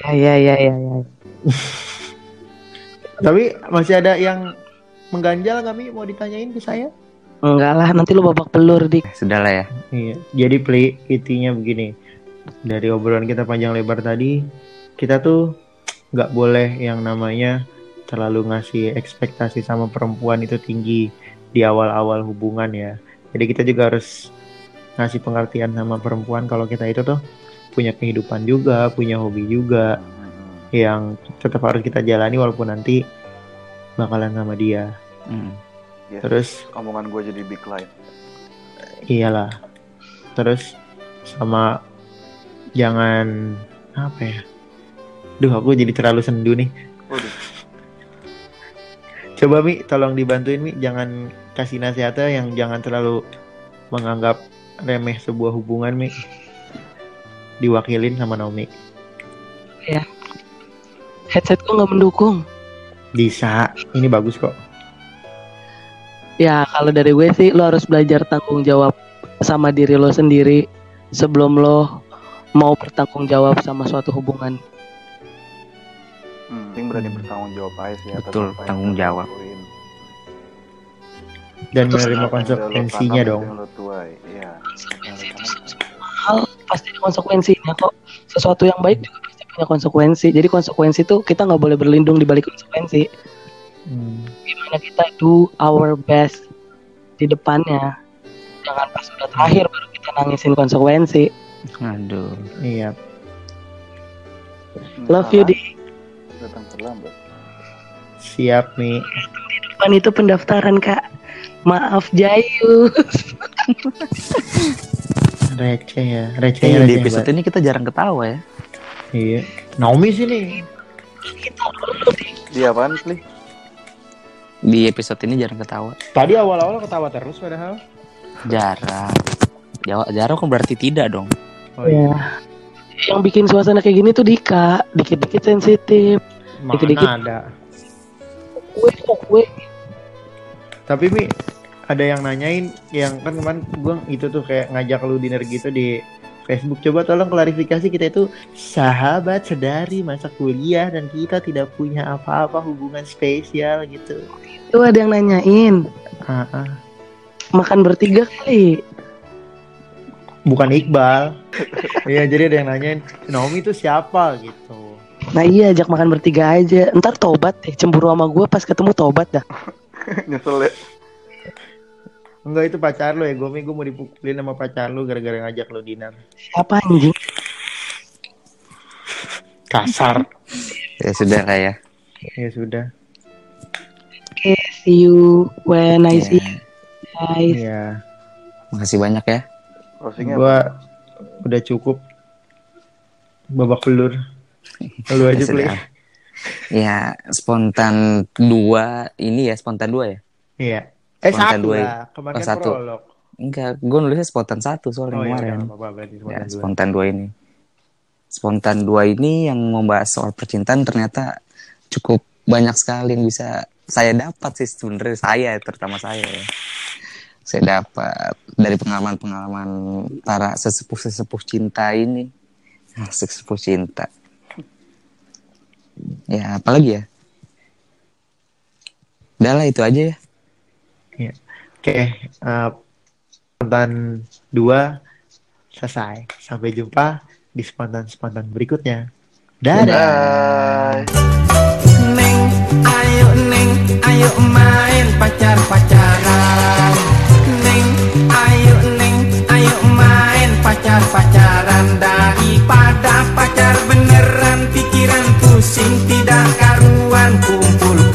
ya ya ya ya, ya. Tapi masih ada yang mengganjal nggak Mi mau ditanyain ke saya? enggak lah nanti lu babak pelur dik Eh, Sudah lah ya. Iya. Jadi play intinya begini. Dari obrolan kita panjang lebar tadi, kita tuh nggak boleh yang namanya terlalu ngasih ekspektasi sama perempuan itu tinggi di awal-awal hubungan ya. Jadi kita juga harus ngasih pengertian sama perempuan kalau kita itu tuh punya kehidupan juga, punya hobi juga yang tetap harus kita jalani walaupun nanti bakalan sama dia. Hmm. Yes. Terus Omongan gue jadi big line. iyalah. Terus sama jangan apa ya? Duh, aku jadi terlalu sendu nih. Waduh. Coba Mi, tolong dibantuin Mi, jangan kasih nasihatnya yang jangan terlalu menganggap remeh sebuah hubungan Mi. Diwakilin sama Naomi. headset gue nggak mendukung Bisa, ini bagus kok. ya kalau dari gue sih lo harus belajar tanggung jawab sama diri lo sendiri sebelum lo mau bertanggung jawab sama suatu hubungan Hmm, berani bertanggung jawab aja sih atas Betul, tanggung jawab. lakuin. Dan Terus menerima konsekuensinya dong. lo tuai. Iya. Hal pasti ada konsekuensinya kok sesuatu yang baik juga punya konsekuensi jadi konsekuensi itu kita nggak boleh berlindung di balik konsekuensi Hmm. gimana kita do our best di depannya jangan pas udah terakhir baru kita nangisin konsekuensi Aduh. Iya. love you di Datang terlambat. Siap Mi. depan itu pendaftaran kak maaf Jayu Receh ya. Receh ya. di episode ini kita jarang ketawa ya. Iya. Naomi sini. Dia apaan sih? Di episode ini jarang ketawa. Tadi awal-awal ketawa terus padahal. Jarang. Jawa Jarok kan berarti tidak dong. Oh, iya. Ya. Yang bikin suasana kayak gini tuh Dika, dikit-dikit sensitif. Mana Dikit-dikit. ada. Gue kok gue. Tapi Mi, ada yang nanyain yang kan kemarin gue itu tuh kayak ngajak lu dinner gitu di Facebook. Coba tolong klarifikasi kita itu sahabat sedari masa kuliah dan kita tidak punya apa-apa hubungan spesial gitu. Tuh ada yang nanyain, Ah, ah. makan bertiga kali. Bukan Iqbal. Iya, jadi ada yang nanyain, Naomi itu siapa gitu. Nah iya ajak makan bertiga aja. Ntar tobat deh, cemburu sama gue pas ketemu tobat dah. Nyesel ya. Enggak itu pacar lu ya, gue gue mau dipukulin sama pacar lu gara-gara ngajak lu dinner. Siapa anjing? Kasar. Ya sudah lah ya. ya sudah. Oke, see you when I see Ya, you guys. Iya. makasih banyak ya. Gua udah cukup babak belur. Lu aja Ya play. sudah. Ya spontan dua ini ya spontan dua ya. Iya. Eh Spontan satu dua. lah. Kemarin Oh, kan satu. prolog. Enggak, gue nulisnya spontan satu soalnya Oh iya, kemarin. udah, nggak apa-apa berarti Ya, spontan dua. spontan dua ini. Spontan dua ini yang membahas soal percintaan ternyata cukup banyak sekali yang bisa saya dapat sih sebenarnya saya terutama saya ya. Saya dapat dari pengalaman-pengalaman para sesepuh-sesepuh cinta ini. Ah, Sesepuh cinta. Ya, apalagi ya? Udah lah itu aja ya. Oke, uh, spontan dua selesai. Sampai jumpa di spontan-spontan berikutnya. Dadah. Neng, ayo neng, ayo main pacar-pacaran. Neng, ayo neng, ayo main pacar-pacaran daripada pacar beneran pikiran pusing tidak karuan kumpul